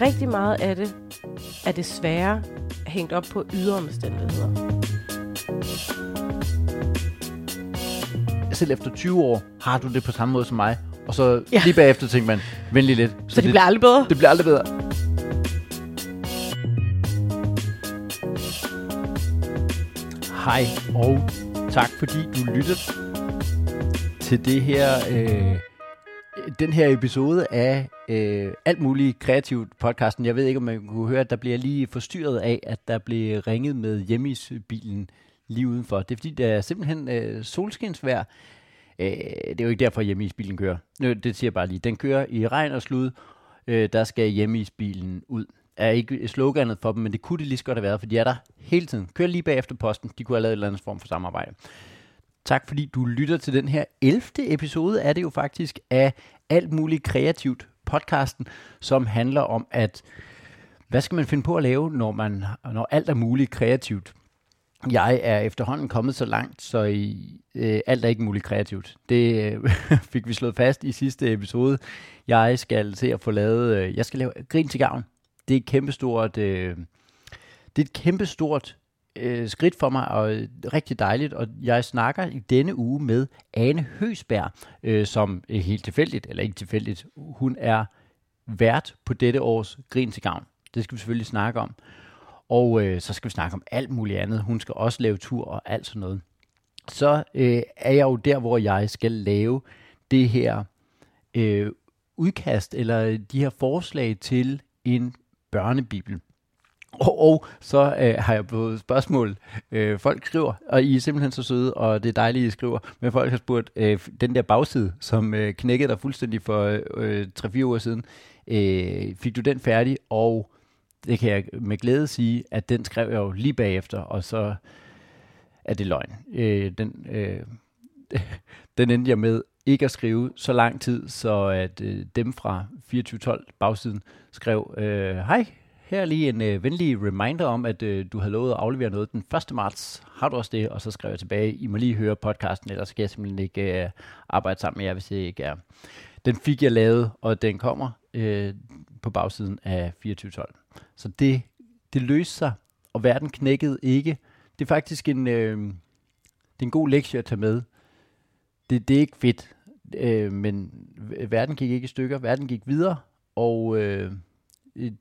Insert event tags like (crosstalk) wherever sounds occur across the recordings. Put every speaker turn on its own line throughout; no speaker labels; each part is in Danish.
Rigtig meget af det er desværre hængt op på ydre omstændigheder.
Selv efter 20 år har du det på samme måde som mig. Og så
Ja.
lige bagefter tænker man, venlig lidt.
Så det bliver aldrig bedre.
det bliver aldrig bedre. Hej, og tak fordi du lytter til det her, øh, den her episode af øh, alt muligt kreativt podcasten. Jeg ved ikke, om man kunne høre, at der bliver lige forstyrret af, at der blev ringet med hjemmeisbilen lige udenfor. Det er fordi, der er simpelthen øh, solskinsvejr. Øh, det er jo ikke derfor, at hjemmeisbilen kører. Nå, det siger jeg bare lige. Den kører i regn og slud. Øh, der skal hjemmeisbilen ud. Er ikke sloganet for dem, men det kunne det lige så godt have været, for de er der hele tiden. Kører lige bagefter posten. De kunne have lavet en eller anden form for samarbejde. Tak fordi du lytter til den her 11. episode, er det jo faktisk, af alt muligt kreativt podcasten, som handler om, at hvad skal man finde på at lave, når, man, når alt er muligt kreativt? Jeg er efterhånden kommet så langt, så i, øh, alt er ikke muligt kreativt. Det øh, (laughs) fik vi slået fast i sidste episode. Jeg skal se at få lavet, øh, jeg skal lave grin til gavn. Det er et kæmpestort, øh, det er et kæmpestort øh, skridt for mig, og øh, rigtig dejligt. Og jeg snakker i denne uge med Ane Høsberg, øh, som er helt tilfældigt, eller ikke tilfældigt, hun er vært på dette års Grin til Gavn. Det skal vi selvfølgelig snakke om. Og øh, så skal vi snakke om alt muligt andet. Hun skal også lave tur og alt sådan noget. Så øh, er jeg jo der, hvor jeg skal lave det her øh, udkast, eller de her forslag til en børnebibel. Og, og så øh, har jeg fået spørgsmål. Øh, folk skriver, og I er simpelthen så søde, og det er dejligt, I skriver. Men folk har spurgt, øh, den der bagside, som øh, knækkede dig fuldstændig for øh, 3-4 uger siden, øh, fik du den færdig? Og det kan jeg med glæde sige, at den skrev jeg jo lige bagefter, og så er det løgn. Øh, den, øh, (laughs) den endte jeg med ikke at skrive så lang tid, så at øh, dem fra 2412 bagsiden skrev, øh, hej, her er lige en øh, venlig reminder om, at øh, du havde lovet at aflevere noget den 1. marts. Har du også det? Og så skrev jeg tilbage, I må lige høre podcasten, ellers kan jeg simpelthen ikke øh, arbejde sammen med jer, hvis det ikke er. Den fik jeg lavet, og den kommer øh, på bagsiden af 2412. Så det, det løste sig, og verden knækkede ikke. Det er faktisk en, øh, det er en god lektie at tage med. Det, det er ikke fedt, øh, men verden gik ikke i stykker. Verden gik videre, og øh,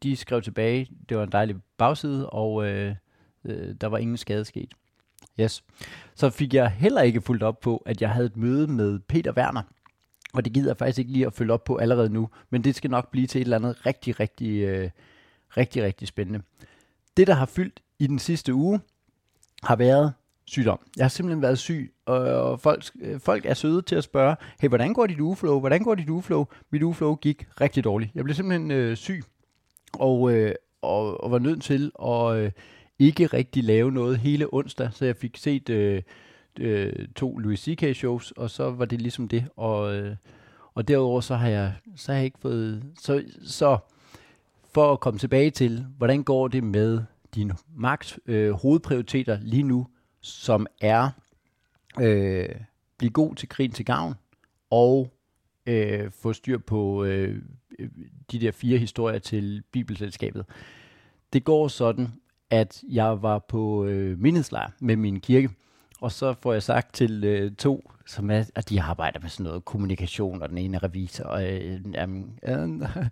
de skrev tilbage, det var en dejlig bagside, og øh, øh, der var ingen skade sket. Yes. Så fik jeg heller ikke fulgt op på, at jeg havde et møde med Peter Werner. Og det gider jeg faktisk ikke lige at følge op på allerede nu, men det skal nok blive til et eller andet rigtig, rigtig, øh, rigtig, rigtig spændende. Det, der har fyldt i den sidste uge, har været sygdom. Jeg har simpelthen været syg, og folk, øh, folk er søde til at spørge, hey, hvordan går dit ugeflow? Hvordan går dit ugeflow? Mit ugeflow gik rigtig dårligt. Jeg blev simpelthen øh, syg, og, øh, og, og var nødt til at øh, ikke rigtig lave noget hele onsdag, så jeg fik set øh, øh, to Louis C.K. shows, og så var det ligesom det, og, øh, og derudover så har jeg, så har jeg ikke fået, så, så for at komme tilbage til, hvordan går det med dine max øh, hovedprioriteter lige nu, som er øh, blive god til grin til gavn, og øh, få styr på øh, Øh, de der fire historier til Bibelselskabet. Det går sådan, at jeg var på øh, mindeslejr med min kirke, og så får jeg sagt til øh, to, som er, at de arbejder med sådan noget kommunikation, og den ene er revisor, og øh, jamen, øh, (laughs)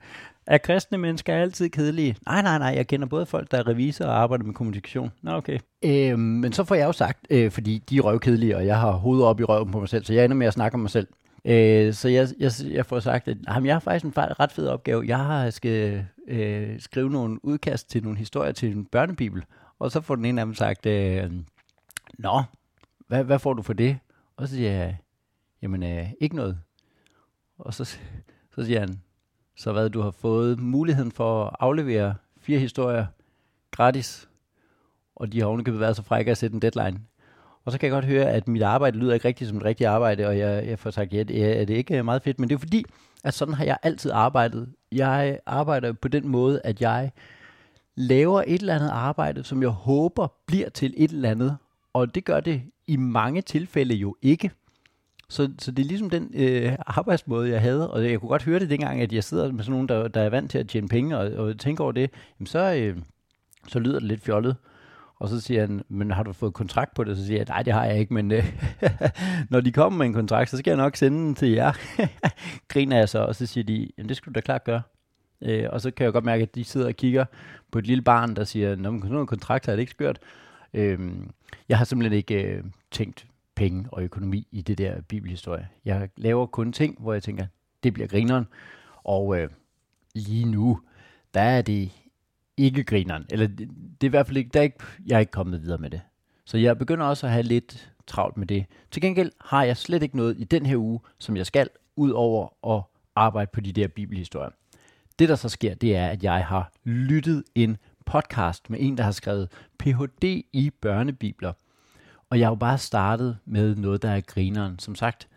er kristne mennesker altid kedelige? Nej, nej, nej, jeg kender både folk, der er revisor og arbejder med kommunikation. Nå, okay. Øh, men så får jeg jo sagt, øh, fordi de er røvkedelige, og jeg har hovedet op i røven på mig selv, så jeg ender med at snakke om mig selv. Øh, så jeg, jeg, jeg får sagt, at jamen, jeg har faktisk en ret fed opgave. Jeg har øh, skal øh, skrive nogle udkast til nogle historier til en børnebibel. Og så får den ene af dem sagt, øh, Nå, hvad, hvad får du for det? Og så siger jeg, jamen øh, ikke noget. Og så, så siger han, så hvad, du har fået muligheden for at aflevere fire historier gratis, og de har ovenikøbet været så frække at sætte en deadline. Og så kan jeg godt høre, at mit arbejde lyder ikke rigtigt som et rigtigt arbejde, og jeg, jeg får sagt, ja, det er, er det ikke meget fedt, men det er fordi, at sådan har jeg altid arbejdet. Jeg arbejder på den måde, at jeg laver et eller andet arbejde, som jeg håber bliver til et eller andet, og det gør det i mange tilfælde jo ikke. Så, så det er ligesom den øh, arbejdsmåde, jeg havde, og jeg kunne godt høre det dengang, at jeg sidder med sådan nogen, der, der er vant til at tjene penge og, og tænker over det, jamen så, øh, så lyder det lidt fjollet. Og så siger han, men har du fået kontrakt på det? Så siger jeg, nej, det har jeg ikke, men øh, (laughs) når de kommer med en kontrakt, så skal jeg nok sende den til jer. (laughs) Griner jeg så, og så siger de, jamen det skal du da klart gøre. Øh, og så kan jeg godt mærke, at de sidder og kigger på et lille barn, der siger, Nå, men en kontrakt, så er det ikke skørt. Øh, jeg har simpelthen ikke øh, tænkt penge og økonomi i det der bibelhistorie. Jeg laver kun ting, hvor jeg tænker, det bliver grineren. Og øh, lige nu, der er det ikke grineren. Eller det, det er i hvert fald ikke, der er ikke, jeg er ikke kommet videre med det. Så jeg begynder også at have lidt travlt med det. Til gengæld har jeg slet ikke noget i den her uge, som jeg skal, ud over at arbejde på de der bibelhistorier. Det, der så sker, det er, at jeg har lyttet en podcast med en, der har skrevet Ph.D. i børnebibler. Og jeg har jo bare startet med noget, der er grineren, som sagt.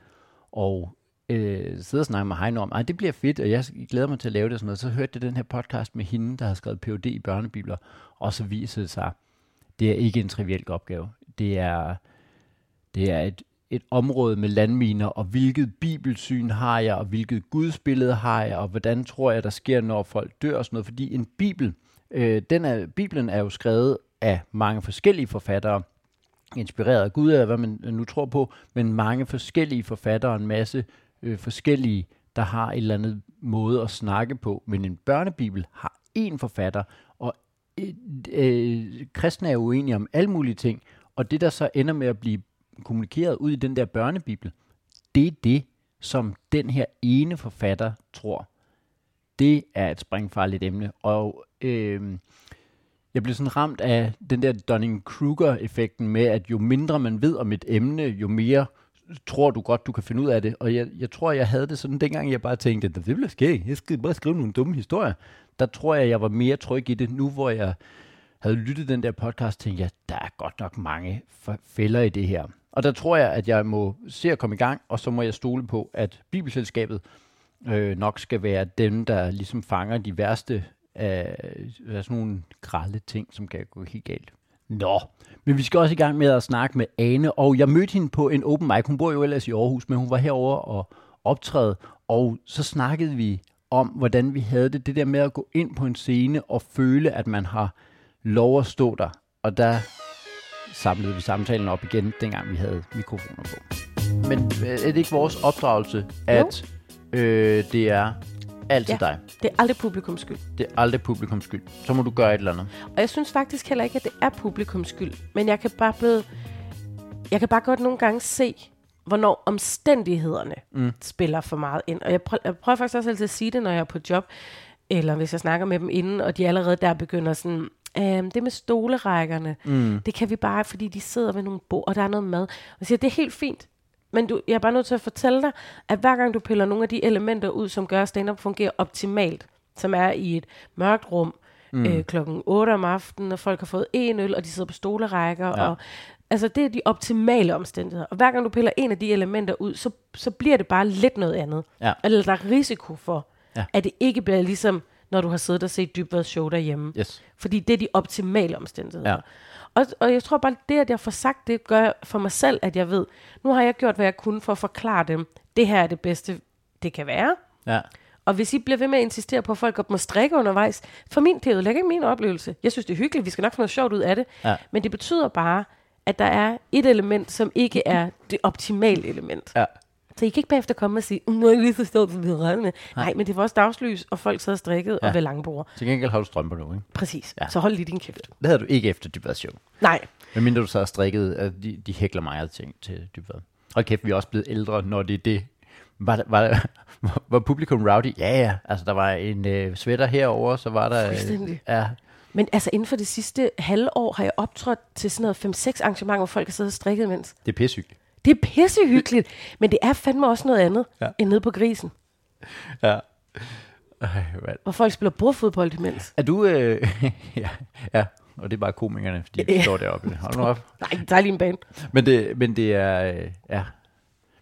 Og øh, sidde og snakke med Heino om, at det bliver fedt, og jeg glæder mig til at lave det og sådan noget. Så hørte jeg den her podcast med hende, der har skrevet Ph.D. i børnebibler, og så viser det sig, det er ikke en triviel opgave. Det er, det er et, et område med landminer, og hvilket bibelsyn har jeg, og hvilket gudsbillede har jeg, og hvordan tror jeg, der sker, når folk dør og sådan noget. Fordi en bibel, øh, den er, Bibelen er jo skrevet af mange forskellige forfattere, inspireret af Gud, eller hvad man nu tror på, men mange forskellige forfattere, en masse øh, forskellige, der har et eller andet måde at snakke på. Men en børnebibel har én forfatter, og øh, øh, kristne er uenige om alle mulige ting, og det der så ender med at blive kommunikeret ud i den der børnebibel, det er det, som den her ene forfatter tror. Det er et springfarligt emne, og øh, jeg blev sådan ramt af den der Dunning-Kruger-effekten med, at jo mindre man ved om et emne, jo mere tror du godt, du kan finde ud af det. Og jeg, jeg tror, jeg havde det sådan, dengang jeg bare tænkte, det bliver ske. Jeg skal bare skrive nogle dumme historier. Der tror jeg, jeg var mere tryg i det. Nu hvor jeg havde lyttet den der podcast, tænkte jeg, der er godt nok mange fælder i det her. Og der tror jeg, at jeg må se at komme i gang, og så må jeg stole på, at Bibelselskabet øh, nok skal være dem, der ligesom fanger de værste af sådan nogle grælde ting, som kan gå helt galt. Nå, men vi skal også i gang med at snakke med Ane, og jeg mødte hende på en open mic. Hun bor jo ellers i Aarhus, men hun var herover og optræde, og så snakkede vi om, hvordan vi havde det, det der med at gå ind på en scene og føle, at man har lov at stå der. Og der samlede vi samtalen op igen, dengang vi havde mikrofoner på. Men øh, er det ikke vores opdragelse, at øh, det er altid ja, dig?
det er aldrig publikums skyld.
Det er aldrig publikums skyld. Så må du gøre et eller andet.
Og jeg synes faktisk heller ikke, at det er publikums skyld. Men jeg kan bare blive, jeg kan bare godt nogle gange se, hvornår omstændighederne mm. spiller for meget ind. Og jeg prøver, jeg prøver faktisk også altid at sige det, når jeg er på job, eller hvis jeg snakker med dem inden, og de allerede der begynder sådan, øhm, det med stolerækkerne, mm. det kan vi bare, fordi de sidder ved nogle bord, og der er noget mad. Og jeg siger, det er helt fint. Men du, jeg er bare nødt til at fortælle dig, at hver gang du piller nogle af de elementer ud, som gør, at stand-up fungerer optimalt, som er i et mørkt rum, mm. øh, klokken 8 om aftenen, og folk har fået en øl, og de sidder på stolerækker, ja. og Altså, det er de optimale omstændigheder. Og hver gang du piller en af de elementer ud, så, så bliver det bare lidt noget andet. Ja. Eller der er risiko for, ja. at det ikke bliver ligesom, når du har siddet og set dybværet show derhjemme.
Yes.
Fordi det er de optimale omstændigheder. Ja. Og, og jeg tror bare, det, at jeg får sagt det, gør for mig selv, at jeg ved, nu har jeg gjort, hvad jeg kunne for at forklare dem, det her er det bedste, det kan være.
Ja.
Og hvis I bliver ved med at insistere på, at folk godt må strikke undervejs, for min, det ødelægger ikke min oplevelse. Jeg synes, det er hyggeligt, vi skal nok få noget sjovt ud af det. Ja. Men det betyder bare, at der er et element, som ikke er det optimale element.
Ja.
Så I kan ikke bagefter komme og sige, nu er jeg lige forstået, hvad vi har med. Nej. Nej, men det var også dagslys, og folk sad strikket ja. og ved langbord.
Til gengæld har du strømper nu, ikke?
Præcis. Ja. Så hold lige din kæft.
Det havde du ikke efter Dybvad show.
Nej.
Men mindre du sad og strikket, de, de hækler meget ting til Dybvad. Og kæft, vi er også blevet ældre, når det er det. Var, var, (laughs) var publikum rowdy? Ja, ja. Altså, der var en øh, sweater herover, så var der...
Øh,
ja,
men altså inden for det sidste halvår har jeg optrådt til sådan noget 5-6 arrangementer, hvor folk har siddet og strikket imens.
Det er pissehyggeligt.
Det er pissehyggeligt, men det er fandme også noget andet ja. end nede på grisen.
Ja.
Ej, hvor folk spiller bordfodbold imens.
Er du... Øh, (laughs) ja, ja, og det er bare komikerne, fordi de står deroppe. Hold nu op.
Nej, der er lige en bane.
Men det, men det er... Øh, ja,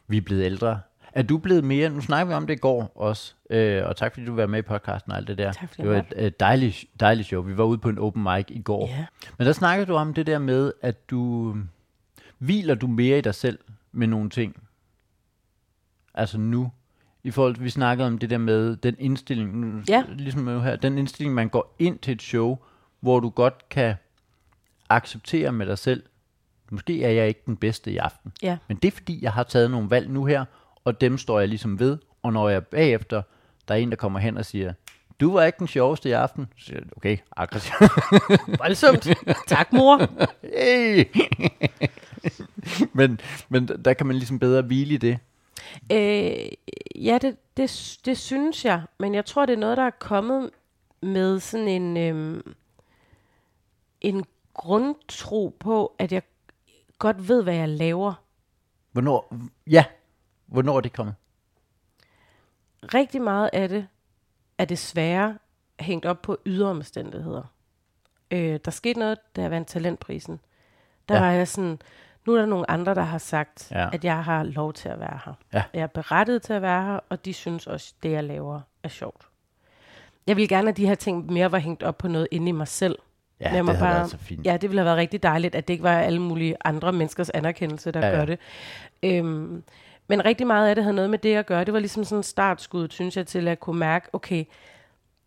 vi er blevet ældre. Er du blevet mere, nu snakker vi om det i går også, øh, og tak fordi du var med i podcasten og alt det der.
Tak
det var et, et dejligt, dejligt show. Vi var ude på en open mic i går.
Ja.
Men der snakkede du om det der med, at du hviler du mere i dig selv med nogle ting, Altså nu, i forhold til, vi snakkede om det der med den indstilling,
Ja.
ligesom her, den indstilling, man går ind til et show, hvor du godt kan acceptere med dig selv, måske er jeg ikke den bedste i aften,
Ja.
men det er fordi, jeg har taget nogle valg nu her, og dem står jeg ligesom ved, og når jeg bagefter, der er en, der kommer hen og siger, du var ikke den sjoveste i aften, så siger jeg, okay, aggressiv.
Voldsomt. tak, mor. (laughs)
hey! (laughs) men, men der kan man ligesom bedre hvile i det.
Øh, ja, det, det, det synes jeg. Men jeg tror, det er noget, der er kommet med sådan en, øhm, en grundtro på, at jeg godt ved, hvad jeg laver.
Hvornår, ja, hvornår er det kommet?
Rigtig meget af det er desværre hængt op på ydre omstændigheder. Øh, der skete noget, da jeg vandt talentprisen. Der
Ja.
var jeg sådan, nu er der nogle andre, der har sagt,
Ja.
at jeg har lov til at være her.
Ja.
Jeg er berettiget til at være her, og de synes også, det jeg laver er sjovt. Jeg vil gerne, at de her ting mere var hængt op på noget inde i mig selv.
Ja,
må
det har
bare-
været så fint.
Ja, det ville have været rigtig dejligt, at det ikke var alle mulige andre menneskers anerkendelse, der
ja,
ja. gør det. Øhm, men rigtig meget af det havde noget med det at gøre. Det var ligesom sådan en startskud, synes jeg, til at kunne mærke, okay,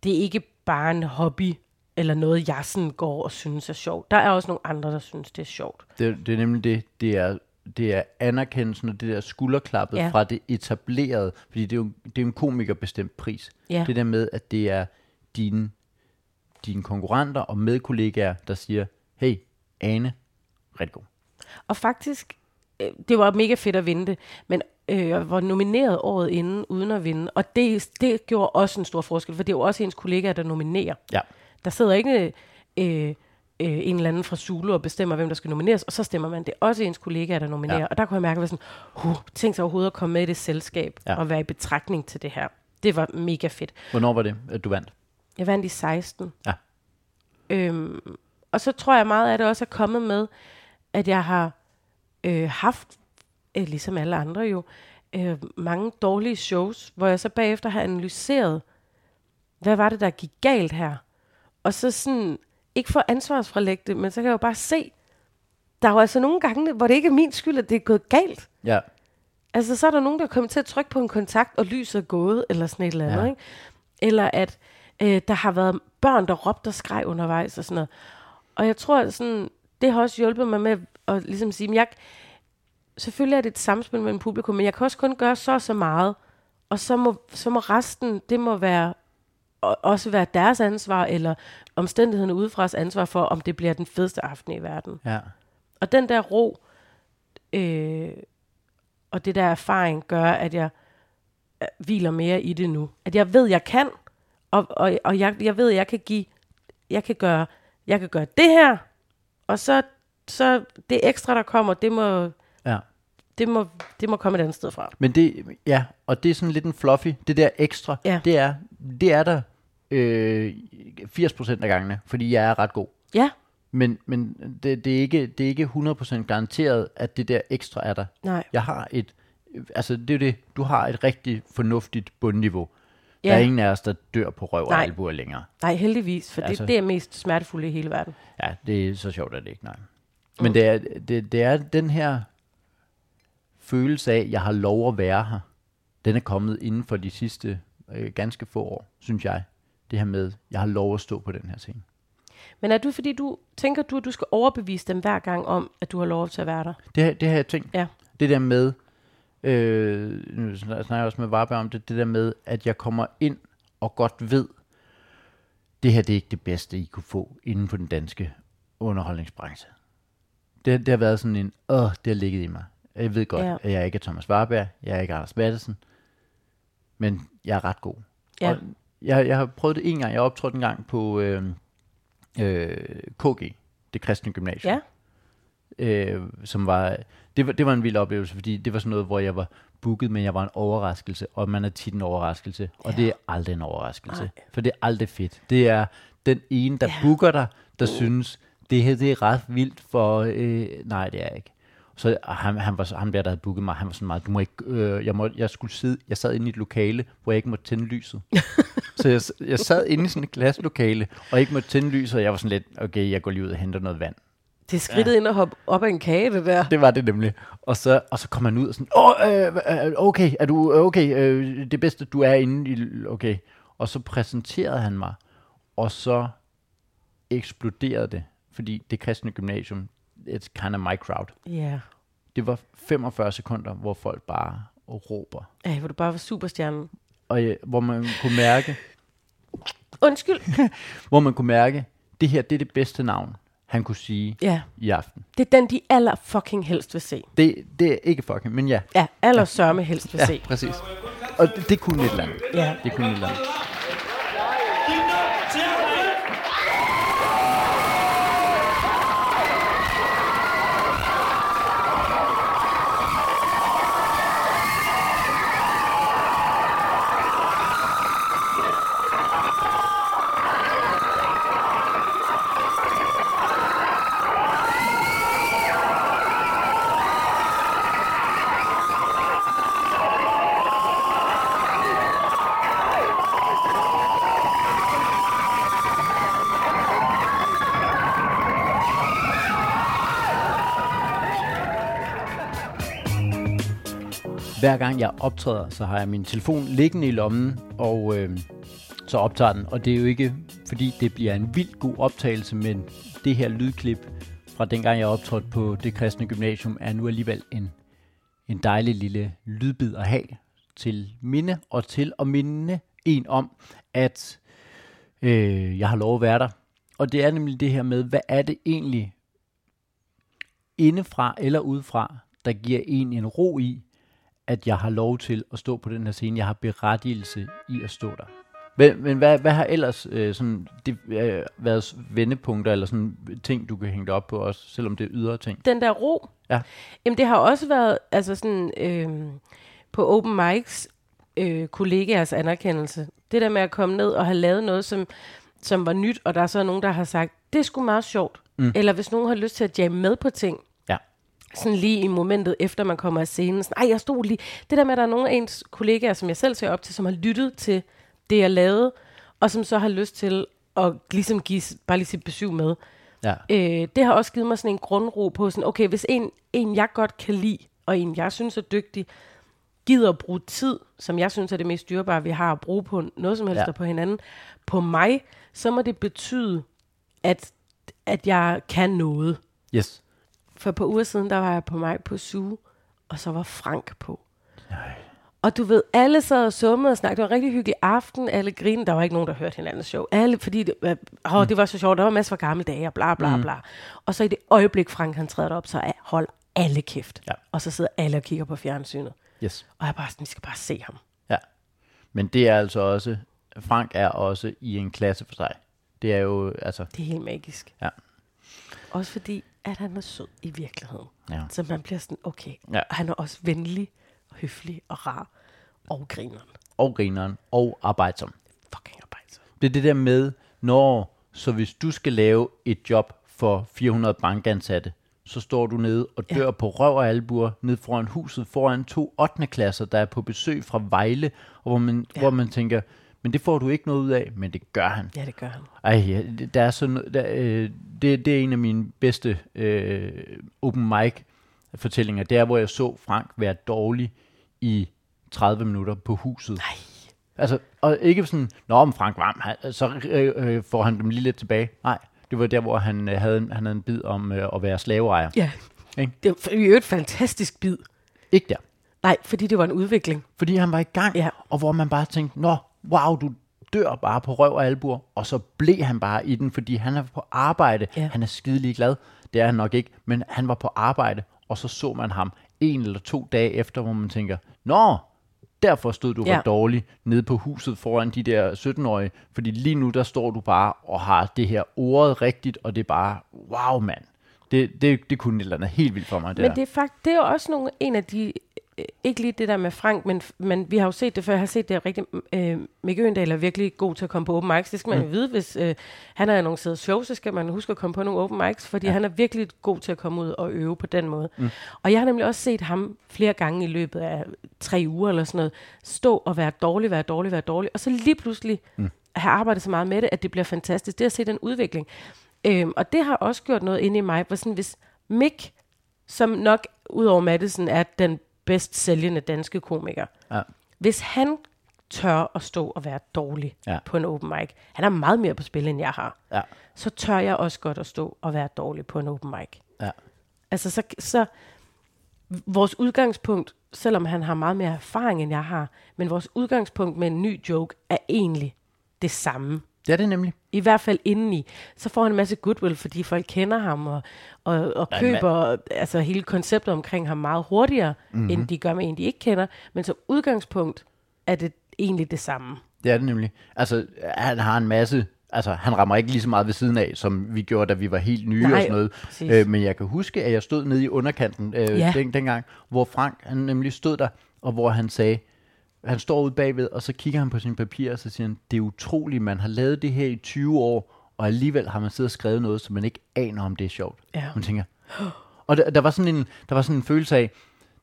det er ikke bare en hobby, eller noget, jeg sådan går og synes er sjovt. Der er også nogle andre, der synes, det er sjovt.
Det, det er nemlig det, det er, det er anerkendelsen og det der skulderklappet ja. Fra det etablerede, fordi det er jo det er en komikerbestemt pris.
Ja.
Det der med, at det er dine, dine konkurrenter og medkollegaer, der siger, hey, Ane, rigtig god.
Og faktisk, øh, det var mega fedt at vinde men øh, jeg var nomineret året inden, uden at vinde. Og det, det gjorde også en stor forskel, for det er jo også ens kollegaer, der nominerer.
Ja.
Der sidder ikke øh, øh, en eller anden fra Zulu og bestemmer, hvem der skal nomineres, og så stemmer man. Det er også ens kollegaer, der nominerer.
Ja.
Og der kunne jeg mærke, at jeg var sådan, huh, tænk sig overhovedet at komme med i det selskab,
ja.
og være i betragtning til det her. Det var mega fedt.
Hvornår var det, at du vandt?
Jeg vandt i 16.
Ja.
Øhm, og så tror jeg meget af det også er kommet med, at jeg har øh, haft, øh, ligesom alle andre jo, øh, mange dårlige shows, hvor jeg så bagefter har analyseret, hvad var det, der gik galt her? Og så sådan, ikke for ansvarsfralægge det, men så kan jeg jo bare se, der er jo altså nogle gange, hvor det ikke er min skyld, at det er gået galt.
Ja.
Altså, så er der nogen, der kommer til at trykke på en kontakt, og lyset er gået, eller sådan et eller andet,
Ja.
ikke? Eller at øh, der har været børn, der råbte og skreg undervejs og sådan noget. Og jeg tror, at sådan, det har også hjulpet mig med at ligesom sige, jeg, selvfølgelig er det et samspil mellem publikum, men jeg kan også kun gøre så og så meget, og så må, så må resten, det må være også være deres ansvar, eller omstændighederne udefras ansvar for, om det bliver den fedeste aften i verden.
Ja.
Og den der ro, øh, og det der erfaring, gør, at jeg øh, hviler mere i det nu. At jeg ved, jeg kan, og, og, og jeg, jeg ved, jeg kan give, jeg kan gøre, jeg kan gøre det her, og så, så det ekstra, der kommer, det må,
ja.
Det må, det må komme et andet sted fra.
Men det, ja, og det er sådan lidt en fluffy, det der ekstra,
Ja.
det er, det er der øh, 80% af gangene, fordi jeg er ret god.
Ja,
Men, men det, det, er ikke, det er ikke 100% garanteret, at det der ekstra er der.
nej.
Jeg har et, altså det er det, du har et rigtig fornuftigt bundniveau.
Ja.
Der er ingen af os, der dør på røv og
Nej.
albuer længere.
Nej, heldigvis, for
Altså-
det, det er mest smertefulde i hele verden.
Ja, det er så sjovt, at det ikke, nej. Men det, er, det, det er den her følelse af, at jeg har lov at være her. Den er kommet inden for de sidste øh, ganske få år, synes jeg. Det her med, jeg har lov at stå på den her scene.
Men er du, fordi du tænker du, at du skal overbevise dem hver gang om, at du har lov til at være der?
Det, det har jeg tænkt.
Ja.
Det der med, øh, nu snakker jeg også med Varberg om det, det der med, at jeg kommer ind og godt ved, det her det er ikke det bedste, I kunne få inden for den danske underholdningsbranche. Det, det har været sådan en, åh, det har ligget i mig. Jeg ved godt,
Ja.
at jeg ikke er Thomas Warberg, jeg er ikke Anders Mattesen, men jeg er ret god.
Ja.
Og jeg, jeg har prøvet det en gang, jeg optrådte en gang på øh, øh, KG, det kristne gymnasium
Ja.
øh, som var det, var, det var en vild oplevelse, fordi det var sådan noget, hvor jeg var booket, men jeg var en overraskelse, og man er tit en overraskelse, og
Ja.
det er aldrig en overraskelse,
Nej.
for det er aldrig fedt. Det er den ene, der
Ja.
booker dig, der synes, det her det er ret vildt for, øh, nej, det er ikke. Så han, han, var, ham der, der havde booket mig, han var sådan meget, du må ikke, øh, jeg, må, jeg skulle sidde, jeg sad inde i et lokale, hvor jeg ikke måtte tænde lyset. (laughs) så jeg, jeg sad inde i sådan et glaslokale, og ikke måtte tænde lyset, og jeg var sådan lidt, okay, jeg går lige ud og henter noget vand.
Det er skridtet ja. ind og hoppe op ad en kage, det der.
Det var det nemlig. Og så, og så kom han ud og sådan, Åh, øh, øh, okay, er du okay? Øh, det bedste, du er inde i, okay. Og så præsenterede han mig, og så eksploderede det, fordi det kristne gymnasium, it's kind of my crowd.
Ja. Yeah.
Det var 45 sekunder, hvor folk bare råber.
Ej, hvor du bare var superstjernen.
Og ja, hvor man kunne mærke, (laughs)
Undskyld. (laughs)
hvor man kunne mærke, det her, det er det bedste navn, han kunne sige
Ja.
i aften.
Det er den, de aller fucking helst vil se.
Det, det er ikke fucking, men ja.
Ja, aller sørme helst vil
Ja,
se.
præcis. Og det, det kunne et eller andet.
Ja.
Det kunne et eller andet. Hver gang jeg optræder, så har jeg min telefon liggende i lommen, og øh, så optager den. Og det er jo ikke, fordi det bliver en vildt god optagelse, men det her lydklip fra dengang jeg optrådte på det kristne gymnasium, er nu alligevel en, en dejlig lille lydbid at have til minde, og til at minde en om, at øh, jeg har lov at være der. Og det er nemlig det her med, hvad er det egentlig indefra eller udefra, der giver en en ro i, at jeg har lov til at stå på den her scene. Jeg har berettigelse i at stå der. Men, men hvad, hvad har ellers øh, sådan, det, øh, været vendepunkter, eller sådan ting, du kan hænge dig op på også, selvom det er ydre ting?
Den der ro,
Ja.
Jamen, det har også været altså sådan, øh, på open mics øh, kollegaers anerkendelse. Det der med at komme ned og have lavet noget, som, som var nyt, og der er så nogen, der har sagt, det er sgu meget sjovt. Mm. Eller hvis nogen har lyst til at jamme med på ting. Sådan lige i momentet, efter man kommer af scenen. Sådan, Ej, jeg stod lige... Det der med, at der er nogle af ens kollegaer, som jeg selv ser op til, som har lyttet til det, jeg lavede, og som så har lyst til at ligesom give bare lige sit besøg med.
Ja.
Øh, det har også givet mig sådan en grundro på, sådan, okay, hvis en, en, jeg godt kan lide, og en, jeg synes er dygtig, gider at bruge tid, som jeg synes er det mest dyrebare, vi har at bruge på noget som helst
Ja.
ja. på hinanden, på mig, så må det betyde, at, at jeg kan noget.
Yes.
For på uger siden, der var jeg på mig på Zoo, og så var Frank på. Og du ved, alle sad og summede og snakkede. Det var en rigtig hyggelig aften. Alle grinede. Der var ikke nogen, der hørte hinandens show. Alle, fordi det, øh, åh, det var så sjovt. Der var masser af gamle dage og bla bla bla. Og så i det øjeblik, Frank han træder op, så er, hold alle kæft.
Ja.
Og så sidder alle og kigger på fjernsynet.
Yes.
Og jeg bare sådan, vi skal bare se ham.
Ja. Men det er altså også, Frank er også i en klasse for sig. Det er jo, altså,
Det er helt magisk.
Ja.
Også fordi, at han er sød i virkeligheden.
Ja.
Så man bliver sådan, okay.
Ja.
Og han er også venlig, høflig og rar. Og grineren.
og grineren, og arbejdsom.
Fucking arbejdsom.
Det er det der med, når, så hvis du skal lave et job for 400 bankansatte, så står du nede og dør ja. på røv og albuer ned foran huset, foran to 8. klasser, der er på besøg fra Vejle, og hvor man, ja. hvor man tænker, men det får du ikke noget ud af, men det gør han.
Ja, det gør han.
Ej, ja, der er sådan, der, øh, det, det er en af mine bedste øh, open mic fortællinger. Det er, hvor jeg så Frank være dårlig i 30 minutter på huset.
Nej.
Altså, og ikke sådan, nå, men Frank Varm, han, så øh, øh, får han dem lige lidt tilbage. Nej, det var der, hvor han, øh, havde, han havde en bid om øh, at være slaveejer.
Ja.
Ikke?
Det var jo et fantastisk bid.
Ikke der.
Nej, fordi det var en udvikling.
Fordi han var i gang,
Ja.
og hvor man bare tænkte, nå, wow, du dør bare på røv og albuer, og så blev han bare i den, fordi han er på arbejde.
Ja.
Han er skidelig glad. Det er han nok ikke, men han var på arbejde, og så så man ham en eller to dage efter, hvor man tænker, nå, derfor stod du ja. Var dårlig nede på huset foran de der 17-årige, fordi lige nu, der står du bare og har det her ordet rigtigt, og det er bare, wow, mand. Det, det, det kunne et eller andet helt vildt for mig, det
Men det er, fakt, det er også nogle, en af de, ikke lige det der med Frank, men, men vi har jo set det før, jeg har set det rigtig, øh, Mikke Øgendal er virkelig god til at komme på open mics, det skal man mm. vide, hvis øh, han har annonceret show, så skal man huske at komme på nogle open mics, fordi ja. han er virkelig god til at komme ud og øve på den måde. Mm. Og jeg har nemlig også set ham flere gange i løbet af tre uger eller sådan noget, stå og være dårlig, være dårlig, være dårlig, og så lige pludselig mm. have arbejdet så meget med det, at det bliver fantastisk. Det at se den udvikling. Øhm, og det har også gjort noget inde i mig, hvor sådan, hvis Mick, som nok udover Madison er den bedst sælgende danske komiker,
Ja.
hvis han tør at stå og være dårlig
Ja.
på en open mic, han har meget mere på spil, end jeg har,
Ja.
så tør jeg også godt at stå og være dårlig på en open mic.
Ja.
Altså, så, så vores udgangspunkt, selvom han har meget mere erfaring, end jeg har, men vores udgangspunkt med en ny joke er egentlig det samme.
Det er det nemlig.
I hvert fald indeni. Så får han en masse goodwill, fordi folk kender ham og, og, og
er
køber altså, hele konceptet omkring ham meget hurtigere,
Mhm.
mm-hmm. end de gør med en, de ikke kender. Men som udgangspunkt er det egentlig det samme.
Det er det nemlig. Altså, han har en masse... Altså, han rammer ikke lige så meget ved siden af, som vi gjorde, da vi var helt nye
Nej,
og sådan noget.
præcis.
Øh, men jeg kan huske, at jeg stod nede i underkanten øh,
Ja.
den, dengang, hvor Frank, han nemlig stod der, og hvor han sagde, han står ude bagved, og så kigger han på sine papirer, og så siger han, det er utroligt, man har lavet det her i 20 år, og alligevel har man siddet og skrevet noget, som man ikke aner, om det er sjovt.
Ja.
Man tænker, og der, der, var sådan en, der var sådan en følelse af,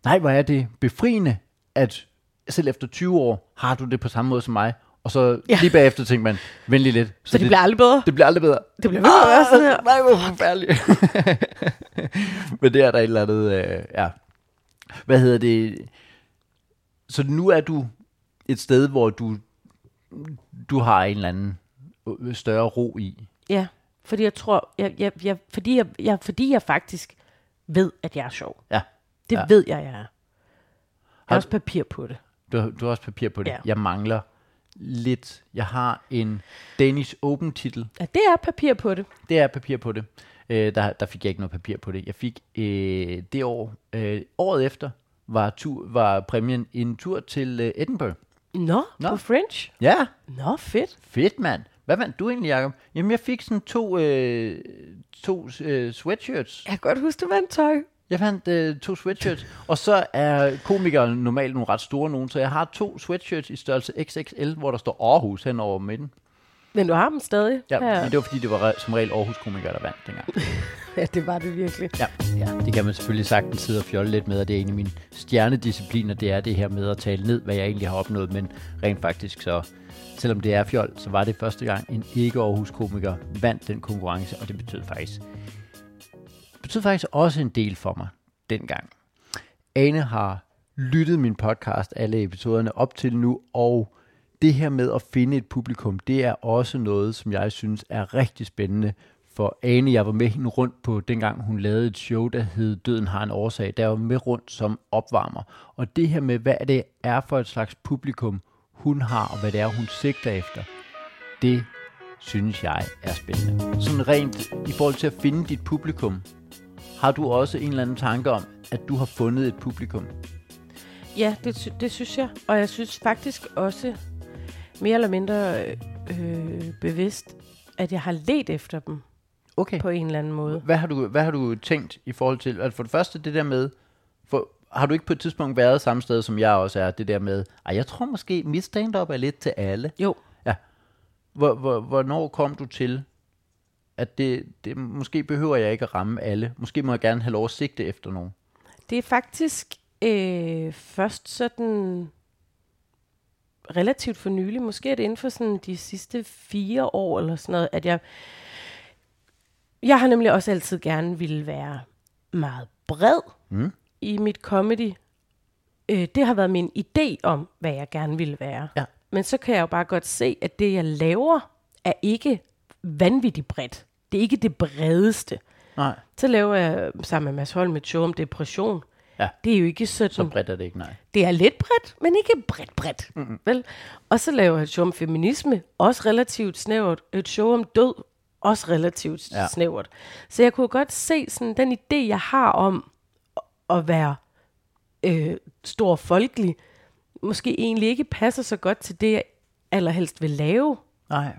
nej, hvor er det befriende, at selv efter 20 år har du det på samme måde som mig. Og så
Ja.
lige bagefter tænkte man, vent lige lidt.
Så det bliver aldrig bedre.
det bliver aldrig bedre.
Det bliver ved med at være sådan her.
Nej, hvor forfærdeligt. (laughs) Men det er der et eller andet, øh, ja. Hvad hedder det? Så nu er du et sted, hvor du, du har en eller anden større ro i.
Ja, fordi jeg tror, jeg, jeg, jeg, fordi, jeg, jeg, fordi jeg faktisk ved, at jeg er sjov.
Ja.
Det
Ja.
ved jeg, jeg er. Jeg har
Har-
også papir på det.
Du, har- du har også papir på det.
Ja.
Jeg mangler lidt. Jeg har en Danish Open titel.
Ja, det er papir på det.
Det er papir på det. Øh, der, der fik jeg ikke noget papir på det. Jeg fik øh, det år, øh, året efter, var, tur, var præmien en tur til øh, Edinburgh.
Nå,
Nå.
På French.
Ja,
Nå, fedt.
fedt mand. Hvad vandt du egentlig, Jacob? Jamen, jeg fik sådan to, øh, to øh, sweatshirts.
Jeg kan godt huske, du vandt tøj.
Jeg fandt øh, to sweatshirts, og så er komikere normalt nogle ret store nogen, så jeg har to sweatshirts i størrelse XXL, hvor der står Aarhus hen over midten.
Men du har dem stadig.
Ja,
Her.
men det var fordi, det var som regel Aarhus komikere, der vandt dengang. (laughs)
ja, det var det virkelig.
Ja, ja, det kan man selvfølgelig sagtens sidde og fjolle lidt med, og det er en af mine stjernediscipliner, det er det her med at tale ned, hvad jeg egentlig har opnået, men rent faktisk så, selvom det er fjol, så var det første gang, en ikke-Aarhus-komiker vandt den konkurrence, og det betød faktisk, betød faktisk også en del for mig dengang. Ane har lyttet min podcast, alle episoderne op til nu, og det her med at finde et publikum, det er også noget, som jeg synes er rigtig spændende. For Ane, jeg var med hende rundt på, dengang hun lavede et show, der hed Døden har en årsag, der var med rundt som opvarmer. Og det her med, hvad det er for et slags publikum, hun har, og hvad det er, hun sigter efter, det synes jeg er spændende. Sådan rent i forhold til at finde dit publikum, har du også en eller anden tanke om, at du har fundet et publikum?
Ja, det, det synes jeg. Og jeg synes faktisk også mere eller mindre øh, bevidst, at jeg har let efter dem
Okay.
på en eller anden måde.
Hvad har du, hvad har du tænkt i forhold til, altså for det første det der med, for, har du ikke på et tidspunkt været samme sted, som jeg også er, det der med, ej, jeg tror måske, mit stand-up er lidt til alle.
Jo,
Hvor, hvor, hvornår kom du til, at det, det, måske behøver jeg ikke at ramme alle. Måske må jeg gerne have lov at sigte efter nogen.
det er faktisk øh, først sådan relativt for nylig, måske er det inden for sådan de sidste fire år eller sådan noget, at jeg, jeg har nemlig også altid gerne ville være meget bred
Mm.
i mit comedy. Øh, det har været min idé om, hvad jeg gerne ville være.
Ja.
Men så kan jeg jo bare godt se, at det, jeg laver, er ikke vanvittigt bredt. Det er ikke det bredeste.
Nej,
Så laver jeg sammen med Mads Holm et show om depression.
Ja.
Det er jo ikke sådan...
så bredt er det ikke, nej.
Det er lidt bredt, men ikke bredt bredt. Mm-hmm. Vel? Og så laver jeg et show om feminisme, også relativt snævert. Et show om død, også relativt
ja.
snævert. Så jeg kunne godt se sådan den idé, jeg har om at være øh, stor folkelig, måske egentlig ikke passer så godt til det, jeg allerhelst vil lave.
Nej.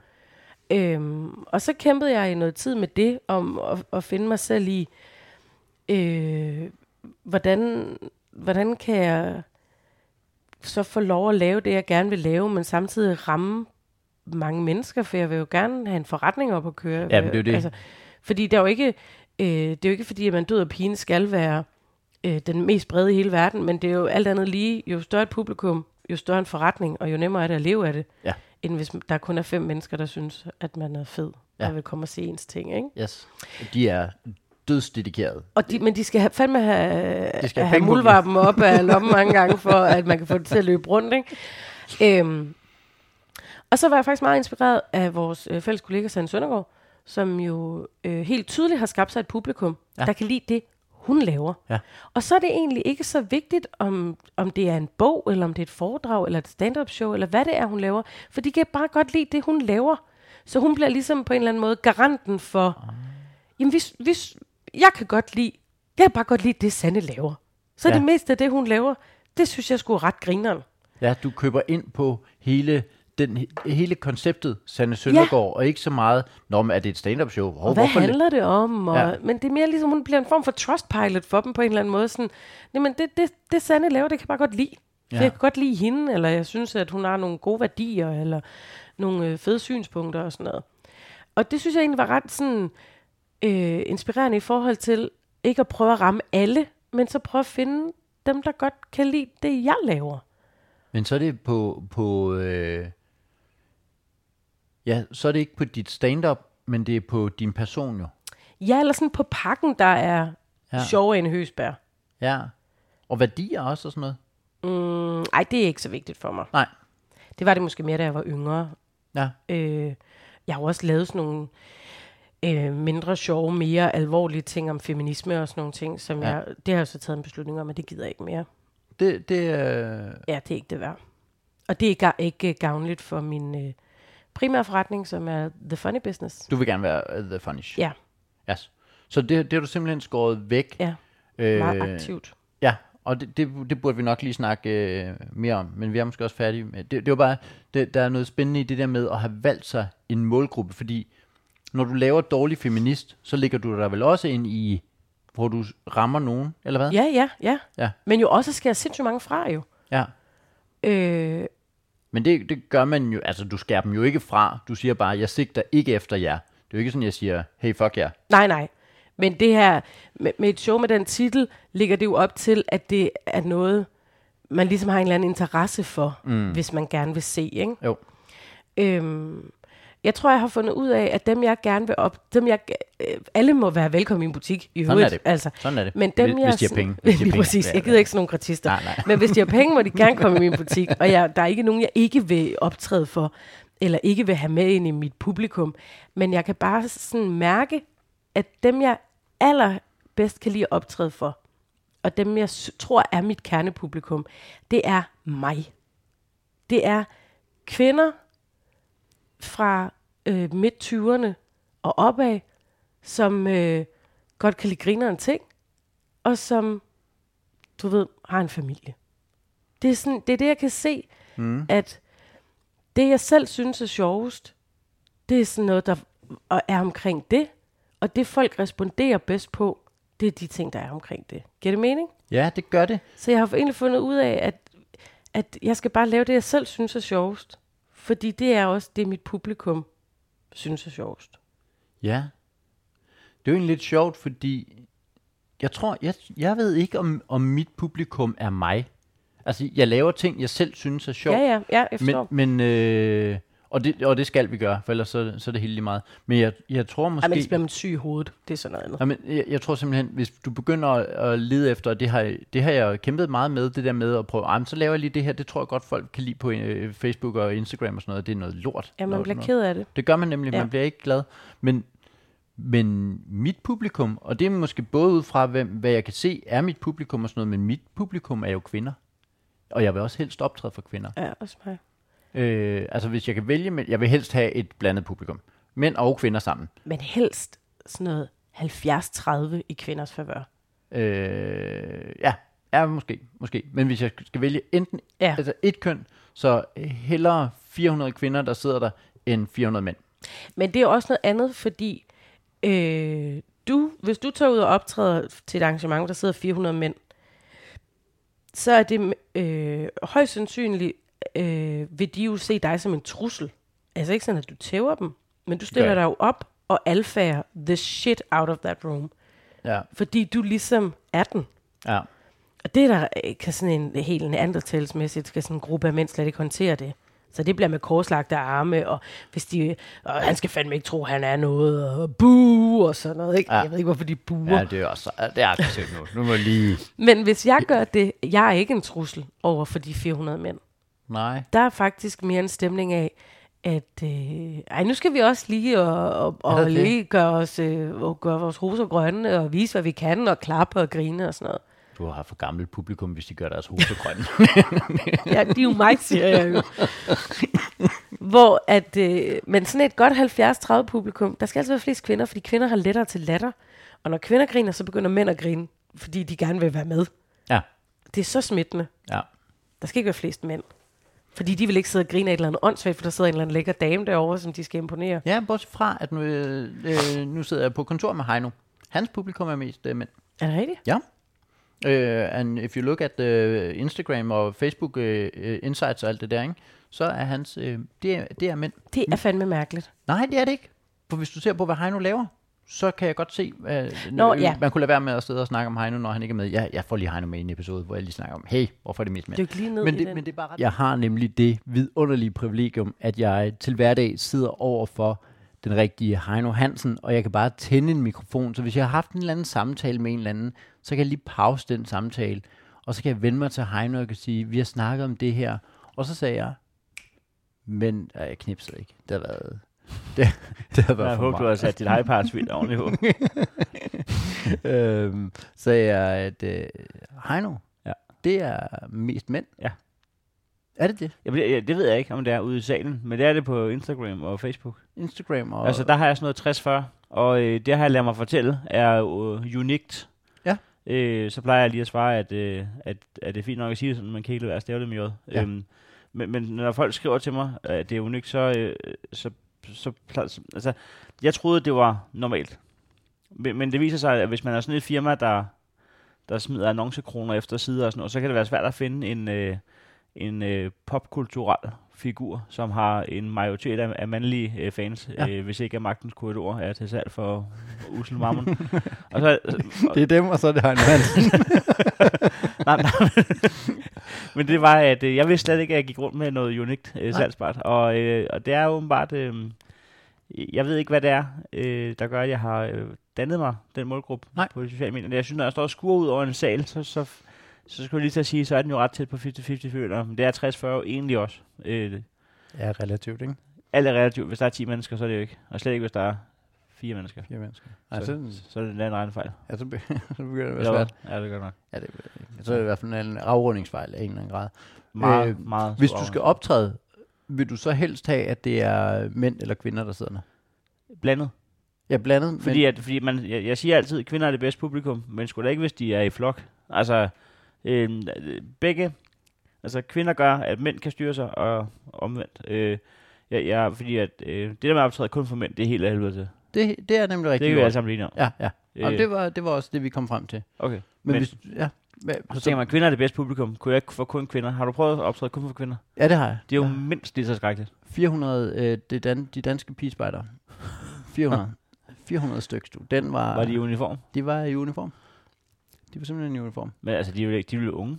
Øhm, og så kæmpede jeg i noget tid med det, om at, at finde mig selv i, øh, hvordan, hvordan kan jeg så få lov at lave det, jeg gerne vil lave, men samtidig ramme mange mennesker, for jeg vil jo gerne have en forretning op at køre.
Ja, men det er jo det.
Altså, fordi det er jo ikke, øh, det er jo ikke fordi, at man død og pigen skal være øh, den mest brede i hele verden, men det er jo alt andet lige, jo større et publikum, jo større en forretning, og jo nemmere er det at leve af det,
Ja.
end hvis der kun er fem mennesker, der synes, at man er fed. ja. Der vil komme og se ens ting, ikke?
Yes. De er dødsdedikerede.
Og de, men de skal have, fandme have,
De skal have
have muldvarpen op af lommen mange gange, for at man kan få det til at løbe rundt. Ikke? Øhm, og så var jeg faktisk meget inspireret af vores øh, fælles kollega Sande Søndergaard, som jo øh, helt tydeligt har skabt sig et publikum,
Ja.
der kan lide det, hun laver.
Ja.
Og så er det egentlig ikke så vigtigt, om, om det er en bog, eller om det er et foredrag, eller et stand-up show, eller hvad det er, hun laver. For de kan bare godt lide det, hun laver. Så hun bliver ligesom på en eller anden måde garanten for,
Ah.
jamen hvis, hvis, jeg kan godt lide, jeg kan bare godt lide det, Sanne laver. Så ja.
Ja.
det meste af det, hun laver, det synes jeg skulle ret grineren.
Ja, du køber ind på hele, den, hele konceptet Sanne Søndergaard, og ikke så meget, når er det et stand-up show? Hov,
Og hvad handler det om? Og,
Ja.
ja. Men det er mere ligesom, hun bliver en form for trustpilot for dem på en eller anden måde. Sådan, jamen det, det, det Sanne laver, det kan jeg bare godt lide. Ja.
Ja.
Jeg kan godt lide hende, eller jeg synes, at hun har nogle gode værdier, eller nogle øh, fede synspunkter og sådan noget. Og det synes jeg egentlig var ret sådan, øh, inspirerende i forhold til ikke at prøve at ramme alle, men så prøve at finde dem, der godt kan lide det, jeg laver.
Men så er det på, på øh, ja, så er det ikke på dit stand-up, men det er på din person jo.
Ja, eller sådan på pakken, der er
Ja.
sjovere end høsbær.
Ja. Og værdier også og sådan noget.
Mm, ej, det er ikke så vigtigt for mig.
Nej.
Det var det måske mere, da jeg var yngre.
Ja.
Øh, jeg har jo også lavet sådan nogle øh, mindre sjove, mere alvorlige ting om feminisme og sådan nogle ting, som
Ja.
jeg, det har jeg så taget en beslutning om, at det gider jeg ikke mere.
Det, det øh,
Ja, det er ikke det værd. Og det er ikke gavnligt for min øh, primære forretning, som er The Funny Business.
du vil gerne være uh, the funnish.
Ja,
Yes. Så det, det har du simpelthen skåret væk.
ja,
øh,
meget aktivt.
Ja, og det, det, det burde vi nok lige snakke øh, mere om, men vi er måske også færdige med det. Det var bare, det, der er noget spændende i det der med at have valgt sig en målgruppe, fordi når du laver dårlig feminist, så ligger du der vel også ind i, hvor du rammer nogen, eller hvad?
Ja, ja, ja.
Ja.
Men jo også skal jeg sindssygt mange fra, jo.
ja.
Øh,
Men det, det gør man jo, altså du skærer dem jo ikke fra. Du siger bare, jeg sigter ikke efter jer. Det er jo ikke sådan, jeg siger, hey fuck jer.
Nej, nej. Men det her, med, med et show med den titel, ligger det jo op til, at det er noget, man ligesom har en eller anden interesse for, mm. hvis man gerne vil se, ikke?
Jo.
Øhm, jeg tror, jeg har fundet ud af, at dem, jeg gerne vil op... Dem, jeg, øh, alle må være velkommen i en butik, i
Sådan er
øvrigt.
det.
Altså.
Sådan er det.
Men dem,
Hvis-
jeg
hvis de har
sådan-
penge. (laughs) Hvis de har penge.
præcis. Jeg gider ikke sådan nogle gratister.
Nej, nej.
Men hvis de har penge, må de (laughs) gerne komme i min butik. Og jeg, der er ikke nogen, jeg ikke vil optræde for, eller ikke vil have med ind i mit publikum. Men jeg kan bare sådan mærke, at dem, jeg allerbedst kan lide at optræde for, og dem, jeg tror er mit kernepublikum, det er mig. Det er kvinder fra øh, midt-20'erne og opad, som øh, godt kan lide grineren ting, og som, du ved, har en familie. Det er, sådan, det er det, jeg kan se, mm. at det, jeg selv synes er sjovest, det er sådan noget, der er omkring det, og det folk responderer bedst på, det er de ting, der er omkring det. Giver det mening?
Ja, det gør det.
Så jeg har egentlig fundet ud af, at, at jeg skal bare lave det, jeg selv synes er sjovest. Fordi det er også det, mit publikum synes er sjovest.
Ja. Det er jo egentlig lidt sjovt, fordi jeg tror, jeg, jeg ved ikke, om, om mit publikum er mig. Altså, jeg laver ting, jeg selv synes er sjovt.
Ja, ja, ja, jeg forstår.
Men, men øh, og, det, og det skal vi gøre, for ellers så, så er det helt lige meget. Men jeg, jeg tror måske...
Ej, men så bliver man syg i hovedet. Det er sådan noget andet.
Jamen, jeg, jeg tror simpelthen, hvis du begynder at, at lede efter, og det har, det har jeg kæmpet meget med, det der med at prøve, ej, men så laver jeg lige det her, det tror jeg godt, folk kan lide på øh, Facebook og Instagram og sådan noget, det er noget lort.
Ja, man
Noget-
bliver
noget-
ked af det.
Det gør man nemlig. Ja. man bliver ikke glad. Men, men mit publikum, og det er måske både ud fra, hvem, hvad jeg kan se, er mit publikum og sådan noget, men mit publikum er jo kvinder. Og jeg vil også helst optræde for kvinder.
Ja, også mig.
Øh, altså hvis jeg kan vælge, men jeg vil helst have et blandet publikum. Mænd og kvinder sammen.
Men helst sådan noget 70-30 i kvinders favør.
Øh, ja, ja, måske, måske. Men hvis jeg skal vælge enten
Ja.
altså et køn, så hellere 400 kvinder, der sidder der, end 400 mænd.
Men det er også noget andet, fordi øh, du, hvis du tager ud og optræder til et arrangement, hvor der sidder 400 mænd, så er det øh, højst sandsynligt, øh, vil de jo se dig som en trussel. Altså ikke sådan, at du tæver dem, men du stiller
jeg.
dig jo op og alfager the shit out of that room.
Ja,
Fordi du ligesom er den.
ja.
Og det er der, øh, kan sådan en helt neandertalsmæssigt, skal sådan en gruppe af mænd slet ikke håndtere det. Så det bliver med korslagte arme, og hvis de, og han skal fandme ikke tro, han er noget, og boo, og sådan noget. Ikke?
Ja.
Jeg ved ikke, hvorfor de buer.
Ja, det er også det er aggressivt nu. Nu må lige...
Men hvis jeg gør det, jeg er ikke en trussel over for de 400 mænd.
Nej.
Der er faktisk mere en stemning af, at øh, ej, nu skal vi også lige og, og, og
det?
lige gøre, os, øh, og gøre vores roser grønne og vise, hvad vi kan, og klappe og grine og sådan noget.
Du har for gammelt publikum, hvis de gør deres hoved (laughs) grønne.
Ja, de er jo mig, siger jeg jo. Hvor at, øh, men sådan et godt 70-30 publikum, der skal altid være flest kvinder, fordi kvinder har lettere til latter. Og når kvinder griner, så begynder mænd at grine, fordi de gerne vil være med.
ja.
Det er så smittende.
Ja.
Der skal ikke være flest mænd. Fordi de vil ikke sidde og grine af et eller andet åndssvagt, for der sidder en eller anden lækker dame derovre, som de skal imponere.
Ja, bortset fra, at nu, øh, øh, nu sidder jeg på kontor med Heino. Hans publikum er mest øh, mænd.
Er det rigtigt?
Ja. Uh, and if you look at the Instagram og Facebook uh, insights og alt det der, ikke, så er hans, uh, det, er, det er mænd.
Det er fandme mærkeligt.
Nej, det er det ikke. For hvis du ser på, hvad Heino laver, så kan jeg godt se, uh,
Nå, ja.
man kunne lade være med at sidde og snakke om Heino, når han ikke er med. Jeg, jeg får lige Heino med i en episode, hvor jeg lige snakker om, hey, hvorfor er det mest mænd?
Dyk lige ned
men
i
det,
den.
men det er bare ret. Jeg har nemlig det vidunderlige privilegium, at jeg til hverdag sidder over for den rigtige Heino Hansen, og jeg kan bare tænde en mikrofon. Så hvis jeg har haft en eller anden samtale med en eller anden, så kan jeg lige pause den samtale, og så kan jeg vende mig til Heino og kan sige, vi har snakket om det her. Og så sagde jeg, men ej, jeg knipsede ikke. Det har været, det, det har været
Jeg håber, du har sat dit iPad-svin ordentligt på. (laughs)
øhm, sagde jeg, at øh, Heino,
Ja.
det er mest mænd.
Ja.
Er det det?
Ved- jeg, det ved jeg ikke, om det er ude i salen, men det er det på Instagram og Facebook.
Instagram og...
Altså, der har jeg sådan noget 60-40, og øh, det har jeg ladet mig fortælle, er øh, unikt.
Ja.
Øh, så plejer jeg lige at svare, at, øh, at, at det er fint nok at sige det sådan, man kan ikke lade være at stave det med j.
Ja.
Øhm, men, men når folk skriver til mig, at det er unikt, så, øh, så, så, så, så altså, jeg troede, det var normalt. Men, men det viser sig, at hvis man er sådan et firma, der, der smider annoncekroner efter sider og sådan noget, så kan det være svært at finde en, øh, en øh, popkulturel figur, som har en majoritet af, af mandlige øh, fans,
Ja.
øh, hvis ikke at magtens korridor er til salg for usel mammon. (laughs) og så,
Det er dem, og så er det Heino Hansen. (laughs)
nej, nej. Men det var, at øh, jeg vidste slet ikke, at jeg gik rundt med noget unikt øh, salgsbart. Og, øh, og det er åbenbart, øh, jeg ved ikke, hvad det er, øh, der gør, at jeg har øh, dannet mig den målgruppe
Nej.
på de sociale medier. Jeg synes, når jeg står og skuer ud over en sal, så, så, så skulle jeg lige til at sige, så er den jo ret tæt på 50-50 føler. Men det er 60-40 egentlig også. Øh,
ja, relativt, ikke?
alt er relativt. Hvis der er 10 mennesker, så er det jo ikke. Og slet ikke, hvis der er fire mennesker.
Fire mennesker. Ej,
Så,
så,
så er det en anden regnefejl.
ja, så, be- (laughs) så begynder det at være svært.
Ja, det gør nok.
Ja, det, så er det i hvert fald en afrundingsfejl af en eller anden grad.
Meget,
Øh,
meget
Hvis du skal optræde, vil du så helst have, at det er mænd eller kvinder, der sidder der?
Blandet.
Ja, blandet.
Fordi, at, fordi man, jeg, jeg siger altid, at kvinder er det bedste publikum, men sgu da ikke, hvis de er i flok. Altså, øh, begge, altså kvinder gør, at mænd kan styre sig, og omvendt. Øh, jeg, jeg, fordi at, øh, det der med at optræde kun for mænd, det er helt af helvede til.
Det, det er nemlig
Det
rigtigt.
kan vi alle sammen lige om.
Ja, ja. Og
Øh.
det var, det var også det, vi kom frem til.
Okay.
Men,
Men,
hvis, ja,
så tænker man, kvinder er det bedste publikum. Kunne jeg ikke få kun kvinder? Har du prøvet at optræde kun for kvinder?
ja, det har jeg.
Det er jo
ja.
mindst lige så skrækkeligt.
400, øh, det dan, de danske pigespejder. 400. 400 stykker, du. Den var,
Var de i uniform?
de var i uniform. De var simpelthen i uniform.
Men altså, de ikke, de jo unge.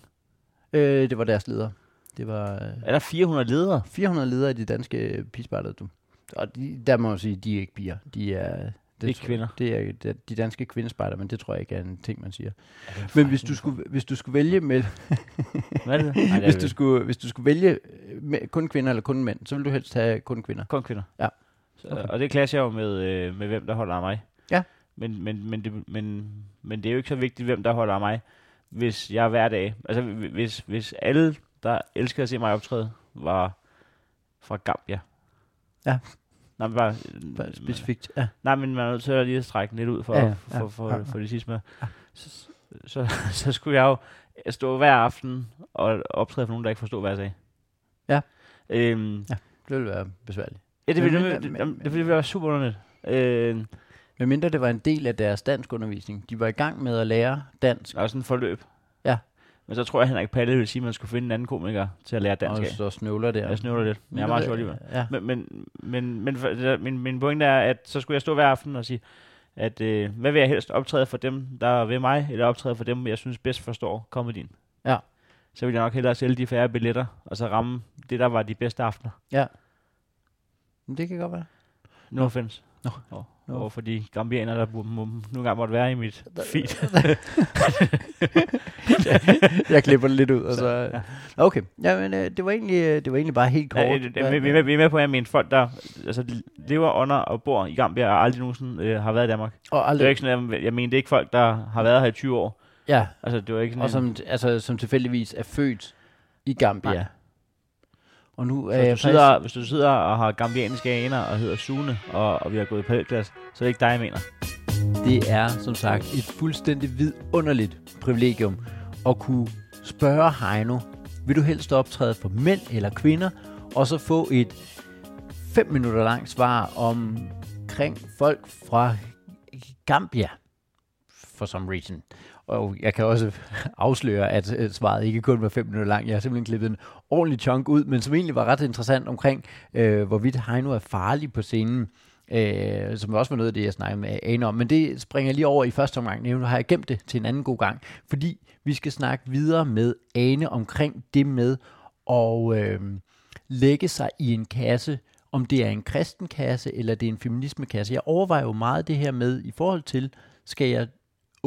Øh, det var deres leder. Det var øh,
Er der 400 ledere?
400 ledere i de danske pigespejder, du. Og de, der må jeg sige, de er ikke piger. De er... Det
Ikke
tror-
kvinder.
Det er det er de danske kvindespejder, men det tror jeg ikke er en ting, man siger.
Er
Men hvis du skulle, hvis du skulle vælge med,
Hvad er det? (laughs) Nej, det er
hvis du skulle, hvis du skulle vælge med kun kvinder eller kun mænd, så vil du helst have kun kvinder.
Kun kvinder.
Ja.
Så,
Okay.
Og det clasher jo med, øh, med hvem der holder af mig.
Ja.
Men, men, men, det, men, men det er jo ikke så vigtigt, hvem der holder af mig, hvis jeg hver dag... Altså, hvi- hvis, hvis alle, der elsker at se mig optræde, var fra Gambia.
Ja.
Nej, men bare,
Bare Specifikt. Ja.
nej, men man er nødt til at lige at strække den lidt ud for,
Ja,
ja, for, for, for,
ja, ja.
for det sidste med. Så, så, (laughs) så skulle jeg jo stå hver aften og optræde for nogen, der ikke forstår, hvad jeg sagde.
Ja.
Øhm,
Ja. Det ville være besværligt.
Ja, det ville, det,
men-
det, det ville være super underligt. Øh,
Men mindre det var en del af deres danskundervisning. De var i gang med at lære dansk.
der er sådan en forløb.
Ja.
Men så tror jeg, at Henrik Palle ville sige, at man skulle finde en anden komiker til at lære dansk
og
af.
så snøvler der.
Jeg snøvler lidt, men jeg er meget sjov alligevel.
Ja.
Men, men, men, men for- det min, min pointe er, at så skulle jeg stå hver aften og sige, at øh, hvad vil jeg helst optræde for dem, der er ved mig, eller optræde for dem, jeg synes bedst forstår komedien.
Ja.
så ville jeg nok hellere sælge de færre billetter, og så ramme det, der var de bedste aftener.
Ja. Men det kan godt være.
No offense.
Nå.
Og,
Nå.
og for de gambianer, der nogle gange måtte være i mit feed. (laughs)
jeg klipper det lidt ud, og så...
ja.
Okay, Jamen, øh, det, var egentlig, øh, det var egentlig bare helt kort.
Ja, det, det, vi, vi, er med- på, at jeg mener folk, der altså, lever under og bor i Gambia, og aldrig nogensinde øh, har været i Danmark.
og
Det er
aldrig,
ikke sådan, at jeg mener, det er ikke folk, der har været her i 20 år.
ja,
Altså, det var ikke sådan
og som, altså, som tilfældigvis er født i Gambia.
Nej.
Og nu er
Så hvis, du sidder, hvis du sidder og har gambianske aner og hedder Sune, og, og vi har gået i parallelklasse, så er det ikke dig, jeg mener.
Det er som sagt et fuldstændig vidunderligt privilegium at kunne spørge Heino, vil du helst optræde for mænd eller kvinder, og så få et 5 minutter langt svar omkring folk fra Gambia, for some reason. Og jeg kan også (laughs) afsløre, at svaret ikke kun var 5 minutter langt. Jeg har simpelthen klippet en ordentlig chunk ud, men som egentlig var ret interessant omkring, øh, hvorvidt Heino er farlig på scenen. Øh, som også var noget af det, jeg snakkede med Ane om. Men det springer jeg lige over i første omgang. Nu har jeg gemt det til en anden god gang. Fordi vi skal snakke videre med Ane omkring det med at øh, lægge sig i en kasse, om det er en kristen kasse, eller det er en feminismekasse. Jeg overvejer jo meget det her med, i forhold til, skal jeg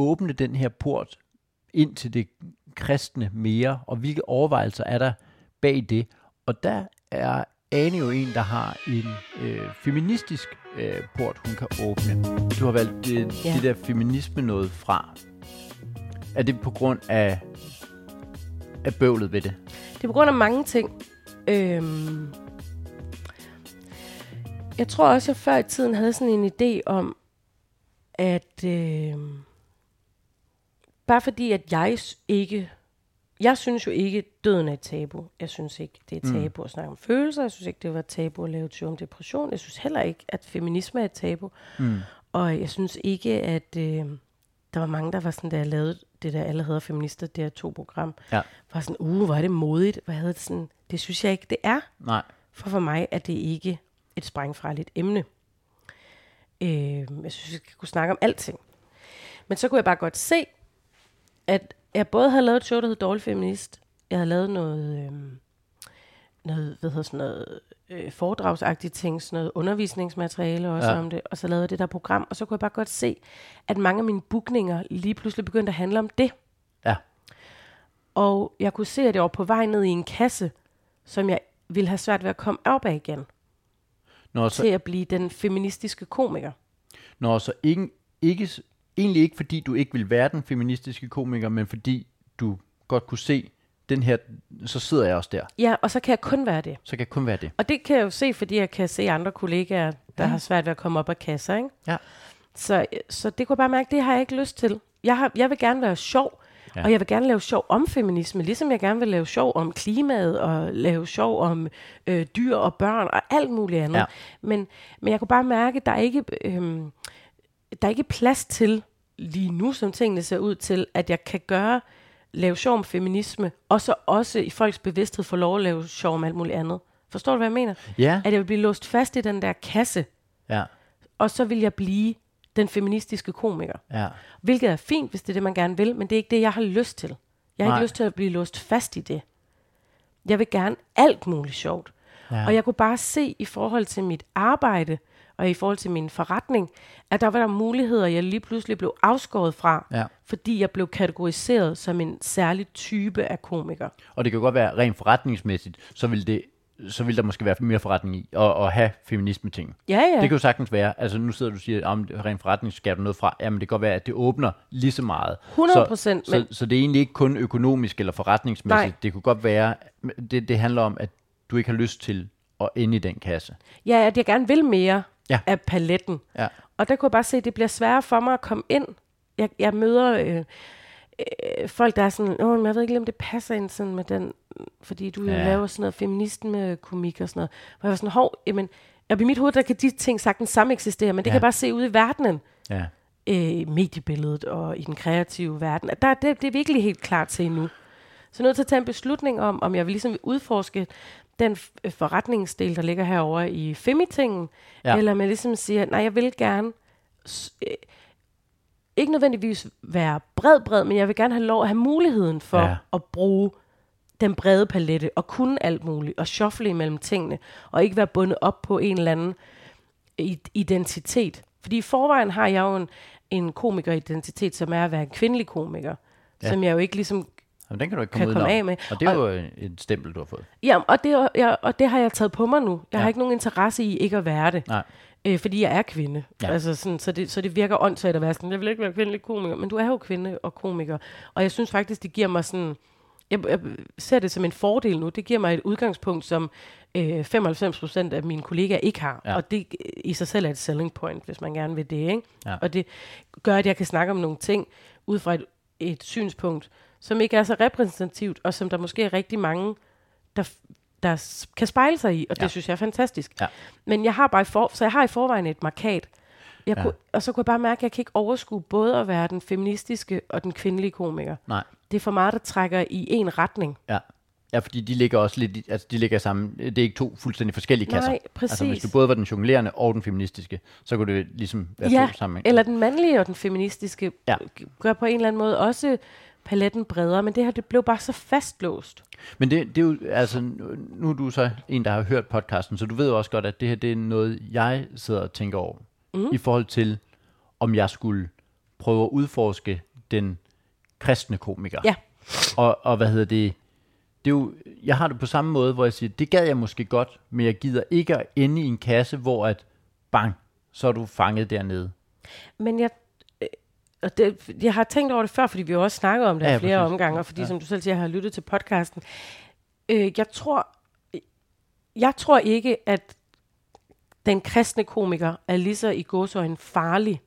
åbne den her port ind til det kristne mere, og hvilke overvejelser er der bag det. Og der er Ane jo en, der har en øh, feministisk øh, port, hun kan åbne. Du har valgt det,
Ja.
ja. det der feminisme noget fra. Er det på grund af, af bøvlet ved det?
Det er på grund af mange ting. Øhm, jeg tror også, jeg før i tiden havde sådan en idé om, at øh, bare fordi, at jeg ikke... Jeg synes jo ikke, døden er et tabu. Jeg synes ikke, det er
Mm.
tabu at snakke om følelser. Jeg synes ikke, det var et tabu at lave et show om depression. Jeg synes heller ikke, at feminisme er et tabu.
Mm.
Og jeg synes ikke, at øh, der var mange, der var sådan, da jeg lavede det der Alle hader feminister, det her to-program,
Ja.
var sådan, uh, hvor er det modigt. Hvad havde det sådan? Det synes jeg ikke, det er.
Nej.
For for mig er det ikke et sprængfarligt emne. Øh, jeg synes, vi skal kunne snakke om alting. Men så kunne jeg bare godt se, at jeg både havde lavet et show, der hed Dårlig Feminist. Jeg havde lavet noget, øh, noget hvad hedder sådan noget, øh, foredragsagtige ting, sådan noget undervisningsmateriale også
Ja.
om det. Og så lavede jeg det der program, og så kunne jeg bare godt se, at mange af mine bookninger lige pludselig begyndte at handle om det.
Ja.
Og jeg kunne se, at jeg var på vej ned i en kasse, som jeg ville have svært ved at komme op af igen,
Når
så. til at blive den feministiske komiker.
når så ikke, ikke, egentlig ikke fordi du ikke vil være den feministiske komiker, men fordi du godt kunne se, den her, så sidder jeg også der.
Ja, og så kan jeg kun være det.
Så kan jeg kun være det.
Og det kan jeg jo se, fordi jeg kan se andre kollegaer, der ja. har svært ved at komme op af kasser, ikke?
Ja.
Så, så det kunne jeg bare mærke, det har jeg ikke lyst til. Jeg, har, jeg vil gerne være sjov,
Ja.
og jeg vil gerne lave sjov om feminisme, ligesom jeg gerne vil lave sjov om klimaet, og lave sjov om øh, dyr og børn, og alt muligt andet.
Ja.
Men, men jeg kunne bare mærke, der er ikke, øh, der er ikke plads til, lige nu som tingene ser ud til, at jeg kan gøre, lave sjov om feminisme, og så også i folks bevidsthed få lov at lave sjov om alt muligt andet. Forstår du, hvad jeg mener?
Ja.
At jeg vil blive låst fast i den der kasse,
Ja.
og så vil jeg blive den feministiske komiker.
Ja.
Hvilket er fint, hvis det er det, man gerne vil, men det er ikke det, jeg har lyst til. Jeg har
Nej.
ikke lyst til at blive låst fast i det. Jeg vil gerne alt muligt sjovt.
Ja.
Og jeg kunne bare se i forhold til mit arbejde, og i forhold til min forretning, at der var der muligheder, jeg lige pludselig blev afskåret fra,
Ja.
fordi jeg blev kategoriseret som en særlig type af komiker.
Og det kan godt være rent forretningsmæssigt, så vil, det, så vil der måske være mere forretning i at, at have feminisme-ting.
Ja, ja.
Det kan jo sagtens være, altså nu sidder du og siger, om rent forretning skal du noget fra. Jamen det kan godt være, at det åbner lige så meget.
100%,
Så,
men-
så, så det er egentlig ikke kun økonomisk eller forretningsmæssigt.
Nej.
Det kunne godt være, det, det handler om, at du ikke har lyst til at ende i den kasse.
Ja, at jeg gerne vil mere
Ja.
af paletten.
Ja.
Og der kunne jeg bare se, at det bliver sværere for mig at komme ind. Jeg, jeg møder øh, øh, folk, der er sådan, Åh, men jeg ved ikke om det passer ind sådan med den, fordi du
Ja.
laver sådan noget feminist med komik og sådan noget. Hvor jeg var sådan, hov, jamen, og i mit hoved, der kan de ting sagtens samme eksistere, men det
Ja.
kan jeg bare se ude i verdenen,
Ja.
øh, mediebilledet og i den kreative verden, at der, det, det er virkelig helt klart til endnu. Så jeg er nødt til at tage en beslutning om, om jeg vil ligesom udforske den øh, forretningsdel, der ligger herover i femitingen,
Ja.
eller jeg ligesom siger, nej, jeg vil gerne, øh, ikke nødvendigvis være bred, bred, men jeg vil gerne have lov at have muligheden for
Ja.
at bruge den brede palette, og kunne alt muligt, og shuffle imellem tingene, og ikke være bundet op på en eller anden identitet. Fordi i forvejen har jeg jo en, en komikeridentitet, som er at være en kvindelig komiker,
ja.
som jeg jo ikke ligesom
Jamen, den kan du ikke
Kan
komme,
komme af med.
Og det er jo et stempel, du har fået.
Ja, og det, jeg, og det har jeg taget på mig nu. Jeg
Ja.
ja. har ikke nogen interesse i ikke at være det.
Nej.
Øh, fordi jeg er kvinde.
Ja.
Ja. Altså sådan, så, det, så det virker åndssvagt at være sådan, jeg vil ikke være kvindelig komiker. Men du er jo kvinde og komiker. Og jeg synes faktisk, det giver mig sådan... Jeg, jeg ser det som en fordel nu. Det giver mig et udgangspunkt, som øh, 95% af mine kollegaer ikke har.
Ja.
Ja. Og det i sig selv er et selling point, hvis man gerne vil det. Ikke?
Ja.
Og det gør, at jeg kan snakke om nogle ting ud fra et, et synspunkt, som ikke er så repræsentativt, og som der måske er rigtig mange, der, der kan spejle sig i, og det
Ja.
synes jeg er fantastisk.
Ja.
Men jeg har bare for, så jeg har i forvejen et markat, jeg
Ja.
kunne, og så kunne jeg bare mærke, at jeg kan ikke overskue både at være den feministiske og den kvindelige komiker.
Nej.
Det er for meget, der trækker i en retning.
Ja. Ja, fordi de ligger også lidt, altså de ligger sammen. Det er ikke to fuldstændig forskellige kasser.
Nej, præcis.
Altså hvis du både var den jonglerende og den feministiske, så kunne det ligesom være
Ja,
to sammen.
Eller den mandlige og den feministiske
ja.
gør på en eller anden måde også paletten bredere, men det her det blev bare så fastlåst.
Men det, det er jo, altså, nu- er du så en, der har hørt podcasten, så du ved jo også godt, at det her, det er noget, jeg sidder og tænker over, mm. i forhold til, om jeg skulle prøve at udforske den kristne komiker.
Ja.
Og, og hvad hedder det, det er jo, jeg har det på samme måde, hvor jeg siger, det gad jeg måske godt, men jeg gider ikke at ende i en kasse, hvor at, bang, så er du fanget dernede.
Men jeg, og det, jeg har tænkt over det før, fordi vi jo også snakket om det
Ja,
flere
præcis.
omgange, og fordi
Ja.
som du selv siger, jeg har lyttet til podcasten. Øh, jeg tror, jeg tror ikke, at den kristne komiker er lige så i gåsøjne farlig,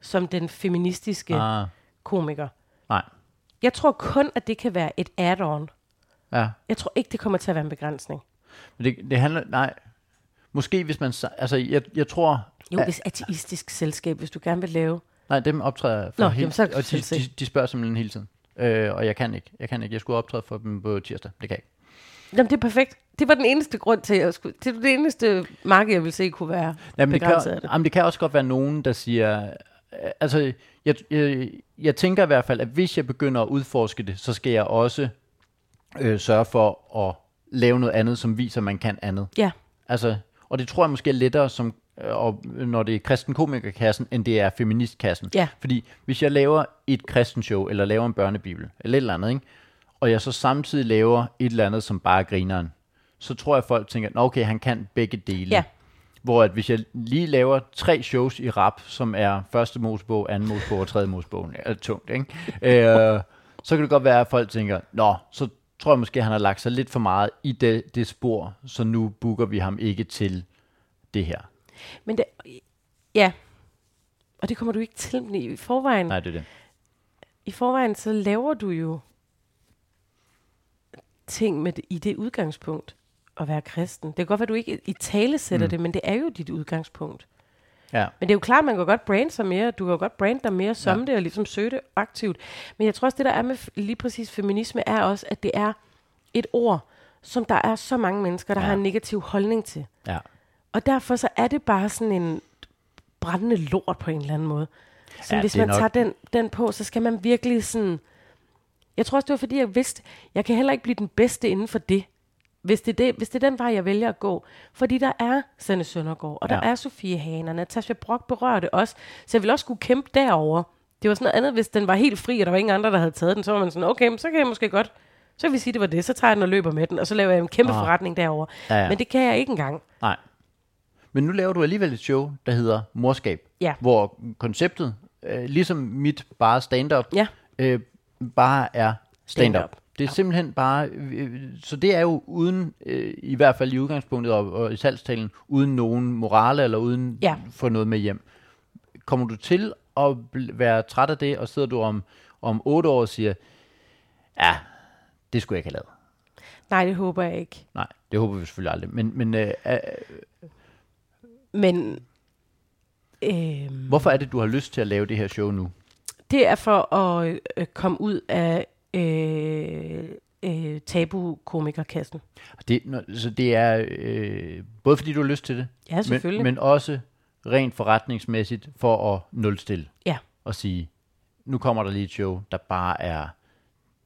som den feministiske ah. Komiker.
nej,
Jeg tror kun, at det kan være et add-on.
ja.
Jeg tror ikke, det kommer til at være en begrænsning.
Men det, det handler, nej, måske hvis man, altså jeg, jeg tror,
Jo, hvis ateistisk selskab, hvis du gerne vil lave.
Nej, dem optræder for
Nå,
helt,
jamen, så kan
og de, de, de spørger simpelthen hele tiden. Øh, og jeg kan ikke. Jeg kan ikke. Jeg skulle optræde for dem på tirsdag. Det kan jeg ikke.
Jamen, det er perfekt. Det var den eneste grund til, at jeg skulle, det var det eneste marked, jeg ville se, kunne være
Jamen, det,
begrænset af
kan,
det.
jamen, det kan også godt være nogen, der siger... Altså, jeg, jeg, jeg tænker i hvert fald, at hvis jeg begynder at udforske det, så skal jeg også øh, sørge for at lave noget andet, som viser, at man kan andet.
Ja,
Altså, og det tror jeg måske er lettere, som, og, når det er kristen komikerkassen, end det er feministkassen.
Ja.
Fordi hvis jeg laver et kristen show, eller laver en børnebibel, eller et eller andet, ikke? og jeg så samtidig laver et eller andet, som bare er grineren, så tror jeg, folk tænker, "Nå, okay, han kan begge dele.
Ja.
Hvor at hvis jeg lige laver tre shows i rap, som er første Mosebog, anden Mosebog og tredje Mosebog, er tungt, ikke? øh, så kan det godt være, at folk tænker, nå, så tror jeg måske, han har lagt sig lidt for meget i det, det spor, så nu booker vi ham ikke til det her.
Men det, ja. Og det kommer du ikke til. men I forvejen,
Nej, det er det.
I forvejen så laver du jo ting med det, i det udgangspunkt at være kristen. Det kan godt være, at du ikke i tale sætter mm. det, men det er jo dit udgangspunkt.
Ja.
Men det er jo klart, man kan godt brande sig mere. Du kan godt brande dig mere som
Ja.
det, og ligesom søge det aktivt. Men jeg tror også, det der er med lige præcis feminisme, er også, at det er et ord, som der er så mange mennesker, der
ja.
har en negativ holdning til.
Ja.
Og derfor så er det bare sådan en brændende lort på en eller anden måde. Så
Ja,
hvis
det
man
nok-
tager den, den på, så skal man virkelig sådan... Jeg tror også, det var fordi, jeg vidste, jeg kan heller ikke blive den bedste inden for det. Hvis det, er det, hvis det er den vej, jeg vælger at gå. Fordi der er Sanne Søndergaard, og der
Ja.
er Sofie Hane, og Natasha Brock berørte også. Så jeg ville også skulle kæmpe derover. Det var sådan noget andet, hvis den var helt fri, og der var ingen andre, der havde taget den. Så var man sådan, okay, men så kan jeg måske godt... Så kan vi sige, det var det. Så tager jeg den og løber med den, og så laver jeg en kæmpe
Ah.
forretning derover.
Ja, ja.
Men det kan jeg ikke engang.
Nej. Men nu laver du alligevel et show, der hedder Morskab,
Ja.
hvor konceptet, øh, ligesom mit bare stand-up,
Ja.
øh, bare er stand-up.
Stand-up.
Det er simpelthen bare, øh, så det er jo uden, øh, i hvert fald i udgangspunktet og, og i salgstalen, uden nogen morale eller uden
Ja.
få noget med hjem. Kommer du til at være træt af det, og sidder du om, om otte år og siger, ja, det skulle jeg ikke have lavet.
Nej, det håber jeg ikke.
Nej, det håber vi selvfølgelig aldrig. Men, men øh, øh,
Men øh,
hvorfor er det, du har lyst til at lave det her show nu?
det er for at øh, komme ud af øh, øh, tabu-komikerkassen.
Det, så det er øh, både fordi, du har lyst til det,
Ja, selvfølgelig.
men, men også rent forretningsmæssigt for at nulstille
Ja.
og sige, nu kommer der lige et show, der bare er,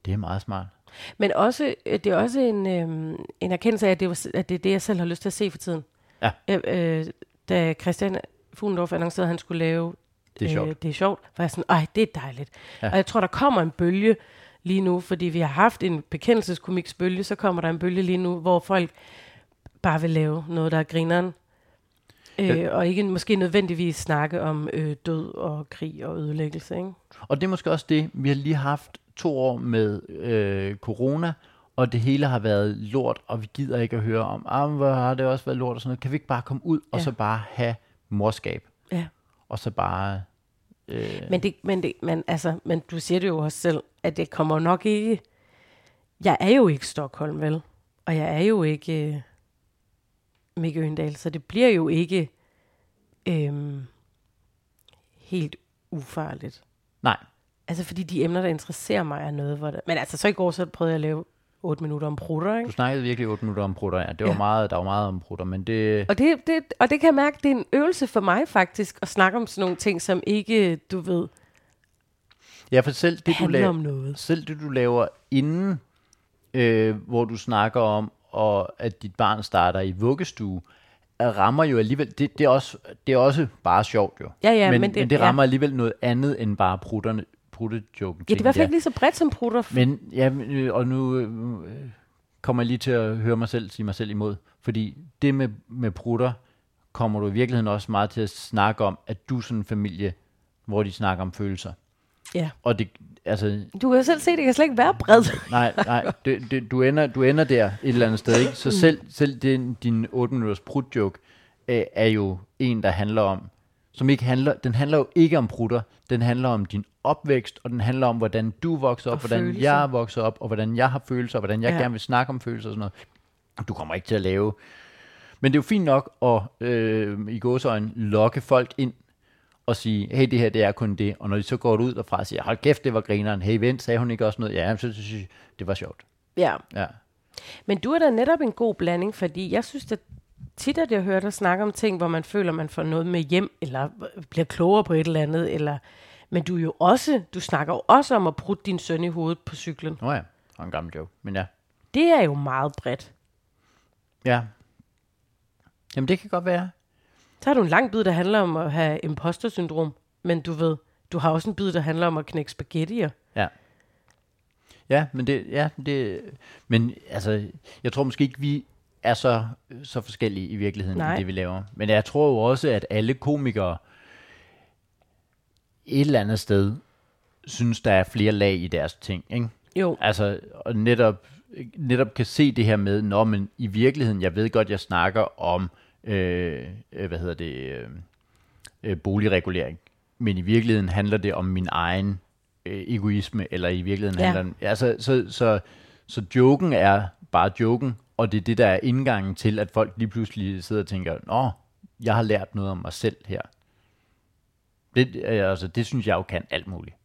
det er meget smart.
Men også, øh, det er også en, øh, en erkendelse af, at det, var, at det er det, jeg selv har lyst til at se for tiden.
Ja.
Øh, øh, da Christian Fuglendorf annoncerede, at han skulle lave
Det er sjovt.
Øh, det er sjovt, var jeg sådan, ej, det er dejligt.
Ja.
Ja. Og jeg tror, der kommer en bølge lige nu, fordi vi har haft en bekendelseskomiksbølge, så kommer der en bølge lige nu, hvor folk bare vil lave noget, der er grineren. Øh,
Ja.
og ikke måske nødvendigvis snakke om øh, død og krig og ødelæggelse. Ikke?
Og det er måske også det, vi har lige haft to år med øh, corona, og det hele har været lort, og vi gider ikke at høre om, ah, hvor har det også været lort og sådan noget. Kan vi ikke bare komme ud, og
Ja.
så bare have morskab,
Ja.
og så bare... Øh,
Men, det, men, det, men, altså, men du siger det jo også selv, at det kommer nok ikke... Jeg er jo ikke Stockholm, vel? Og jeg er jo ikke øh, Mikke Øgendal, så det bliver jo ikke øh, helt ufarligt.
nej,
Altså, fordi de emner, der interesserer mig, er noget, hvor der... Men altså, så i går, så prøvede jeg at lave 8 minutter om prutter,
du
ikke?
snakkede virkelig 8 minutter om prutter, ja. Det var
Ja.
meget, der var meget om prutter, men det...
Og det, det, og det kan jeg mærke, det er en øvelse for mig faktisk, at snakke om sådan nogle ting, som ikke, du ved,
Ja, for selv det, du laver,
noget.
selv det, du laver inden, øh, hvor du snakker om, og at dit barn starter i vuggestue, er- rammer jo alligevel, det, det, er også, det er også bare sjovt jo.
Ja, ja,
men,
men det-
men det
ja.
rammer alligevel noget andet end bare prutterne, pruttejoken.
Ja, det er i hvert fald ikke lige så bredt som prutter.
Men ja, øh, og nu øh, kommer jeg lige til at høre mig selv sige mig selv imod. Fordi det med, med prutter kommer du i virkeligheden også meget til at snakke om, at du er sådan en familie, hvor de snakker om følelser.
Ja.
Og det, altså,
Du kan jo selv se, det kan slet ikke være bredt. (laughs)
nej, nej, det, det, du, ender, du ender der et eller andet sted, ikke? Så selv, selv den, din 8 minutters prut-joke øh, er jo en, der handler om, som ikke handler, den handler jo ikke om prutter, den handler om din opvækst, og den handler om, hvordan du vokser op,
Og
hvordan
følelser.
jeg vokser op, og hvordan jeg har følelser, og hvordan jeg
Ja.
ja. gerne vil snakke om følelser og sådan noget. Du kommer ikke til at lave. Men det er jo fint nok at øh, i gåsøjne lokke folk ind og sige, hey, det her, det er kun det. Og når de så går ud derfra og siger, hold kæft, det var grineren. Hey, vent, sagde hun ikke også noget? Ja, så synes jeg, det var sjovt.
Ja.
Ja.
Men du er da netop en god blanding, fordi jeg synes, at tit at jeg hører dig snakke om ting, hvor man føler, man får noget med hjem, eller bliver klogere på et eller andet, eller... Men du er jo også, du snakker jo også om at prutte din søn i hovedet på cyklen.
Nå ja, og en gammel joke. Men ja.
Det er jo meget bredt.
Ja. Jamen, det kan godt være.
Så har du en lang bid, der handler om at have imposter-syndrom, men du ved, du har også en bid, der handler om at knække spaghettier.
Ja. Ja, men det, ja, det, men altså, jeg tror måske ikke, vi er så, så forskellige i virkeligheden,
Nej.
i det vi laver. Men jeg tror jo også, at alle komikere et eller andet sted synes, der er flere lag i deres ting, ikke?
Jo,
Altså, og netop, netop kan se det her med, når men i virkeligheden, jeg ved godt, jeg snakker om, øh, øh, hvad hedder det, øh, øh, boligregulering, men i virkeligheden handler det om min egen øh, egoisme, eller i virkeligheden
Ja.
handler den, altså, så, så, så joken er bare joken, og det er det, der er indgangen til, at folk lige pludselig sidder og tænker, nå, jeg har lært noget om mig selv her. Det, øh, altså, det synes jeg jo kan alt muligt.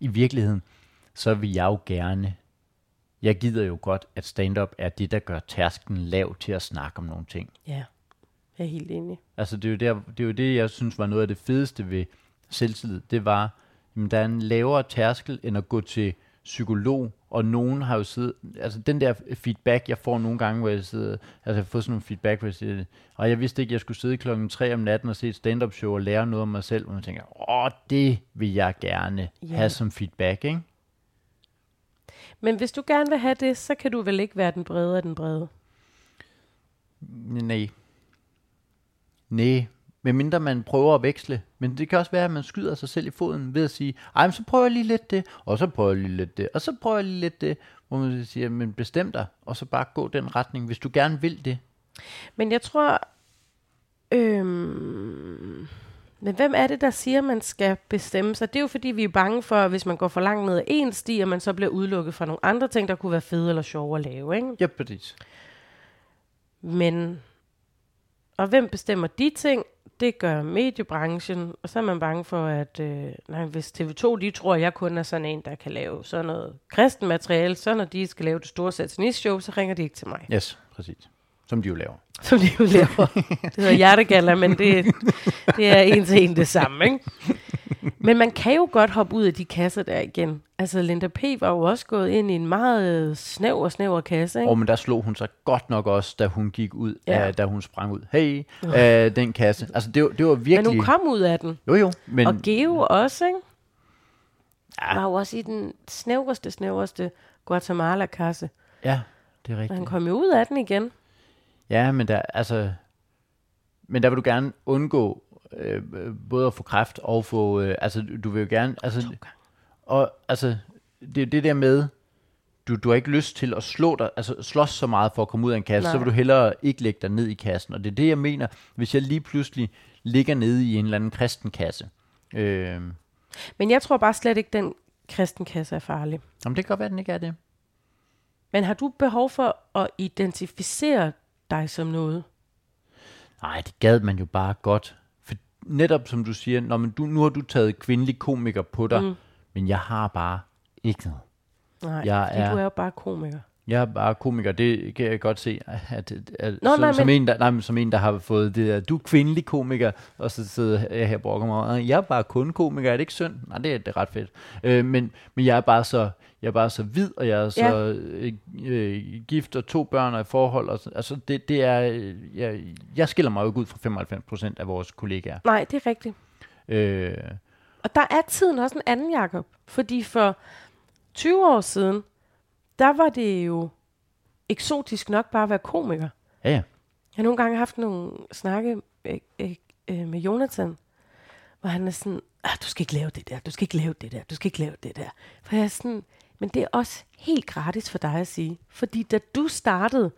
I virkeligheden, så vil jeg jo gerne, jeg gider jo godt, at stand-up er det, der gør tærsken lav til at snakke om nogle ting.
ja. Jeg er helt enig.
Altså det er, jo der, det er jo det, jeg synes var noget af det fedeste ved selvtillid. Det var, jamen, der er en lavere tærskel end at gå til psykolog, og nogen har jo siddet, altså den der feedback, jeg får nogle gange, hvor jeg sidder, altså jeg har fået sådan nogle feedback, hvor jeg siger, og jeg vidste ikke, jeg skulle sidde klokken 3 om natten og se et stand-up show og lære noget om mig selv, og man tænker, åh, det vil jeg gerne
Ja.
have som feedback, ikke?
Men hvis du gerne vil have det, så kan du vel ikke være den brede af den brede.
Nej. Nej. Med mindre man prøver at veksle. Men det kan også være, at man skyder sig selv i foden ved at sige, ej, men så prøver jeg lige lidt det, og så prøver jeg lige lidt det, og så prøver jeg lige lidt det. Hvor man siger, men bestem dig, og så bare gå den retning, hvis du gerne vil det.
Men jeg tror... Øhm, men hvem er det, der siger, at man skal bestemme sig? Det er jo fordi, vi er bange for, at hvis man går for langt ned ad en sti, at man så bliver udelukket fra nogle andre ting, der kunne være fede eller sjove at lave. Ikke?
Ja, præcis.
Men... Og hvem bestemmer de ting? Det gør mediebranchen, og så er man bange for, at øh, nej, hvis TV2 de tror, at jeg kun er sådan en, der kan lave sådan noget kristen materiale, så når de skal lave det store satanistshow, så ringer de ikke til mig.
Yes, præcis. Som de jo laver.
som de jo laver. Det hedder hjertegalla, men det, det er en til en det samme, ikke? Men man kan jo godt hoppe ud af de kasser der igen. Altså, Linda P. var jo også gået ind i en meget snæver, snæver kasse, ikke?
Og men der slog hun sig godt nok også, da hun gik ud,
Ja.
uh, da hun sprang ud. Hey, uh, den kasse. Altså, det, var- det var virkelig...
Men hun kom ud af den.
Jo, jo. Men,
Og Geo også, ikke?
Ja.
Var jo også i den snævreste, snævreste Guatemala-kasse.
ja, det er
Og han
rigtigt.
kom jo ud af den igen.
Ja, men der, altså... Men der vil du gerne undgå øh, både at få kræft og få... Øh, altså, du vil jo gerne... Altså, og altså, det, det der med, du, du har ikke lyst til at slå dig, altså slås så meget for at komme ud af en kasse,
Nej.
så vil du hellere ikke lægge dig ned i kassen. Og det er det, jeg mener, hvis jeg lige pludselig ligger nede i en eller anden kristen kasse. Øh,
Men jeg tror bare slet ikke, den kristenkasse er farlig.
jamen, det kan godt være, den ikke er det.
Men har du behov for at identificere dig som noget?
Nej, det gad man jo bare godt. For netop som du siger, når man, du, nu har du taget kvindelig komiker på dig, mm. men jeg har bare ikke noget.
Nej,
Jeg er-
du er jo bare komiker.
Jeg er bare komiker, det kan jeg godt se. At, at,
Nå,
som,
nej,
som,
men-
en, der, nej, som en, der har fået det der, du er kvindelig komiker, og så sidder jeg her og brokker mig. Jeg er bare kun komiker, er det ikke synd? Nej, det er, det er ret fedt. Øh, men, men jeg er bare så jeg er bare så hvid, og jeg er så
Ja.
øh, øh, gift og to børn og i forhold. Og, så- altså, det, det er, jeg, jeg skiller mig jo ikke ud fra 95 procent af vores kollegaer.
Nej, det er rigtigt.
Øh,
Og der er tiden også en anden, Jacob. Fordi for 20 år siden, der var det jo eksotisk nok bare at være komiker.
ja, ja.
Jeg har nogle gange haft nogle snakke øh, øh, øh, med Jonathan, hvor han er sådan, ah, du skal ikke lave det der, du skal ikke lave det der, du skal ikke lave det der. For jeg er sådan, men det er også helt gratis for dig at sige. Fordi da du startede,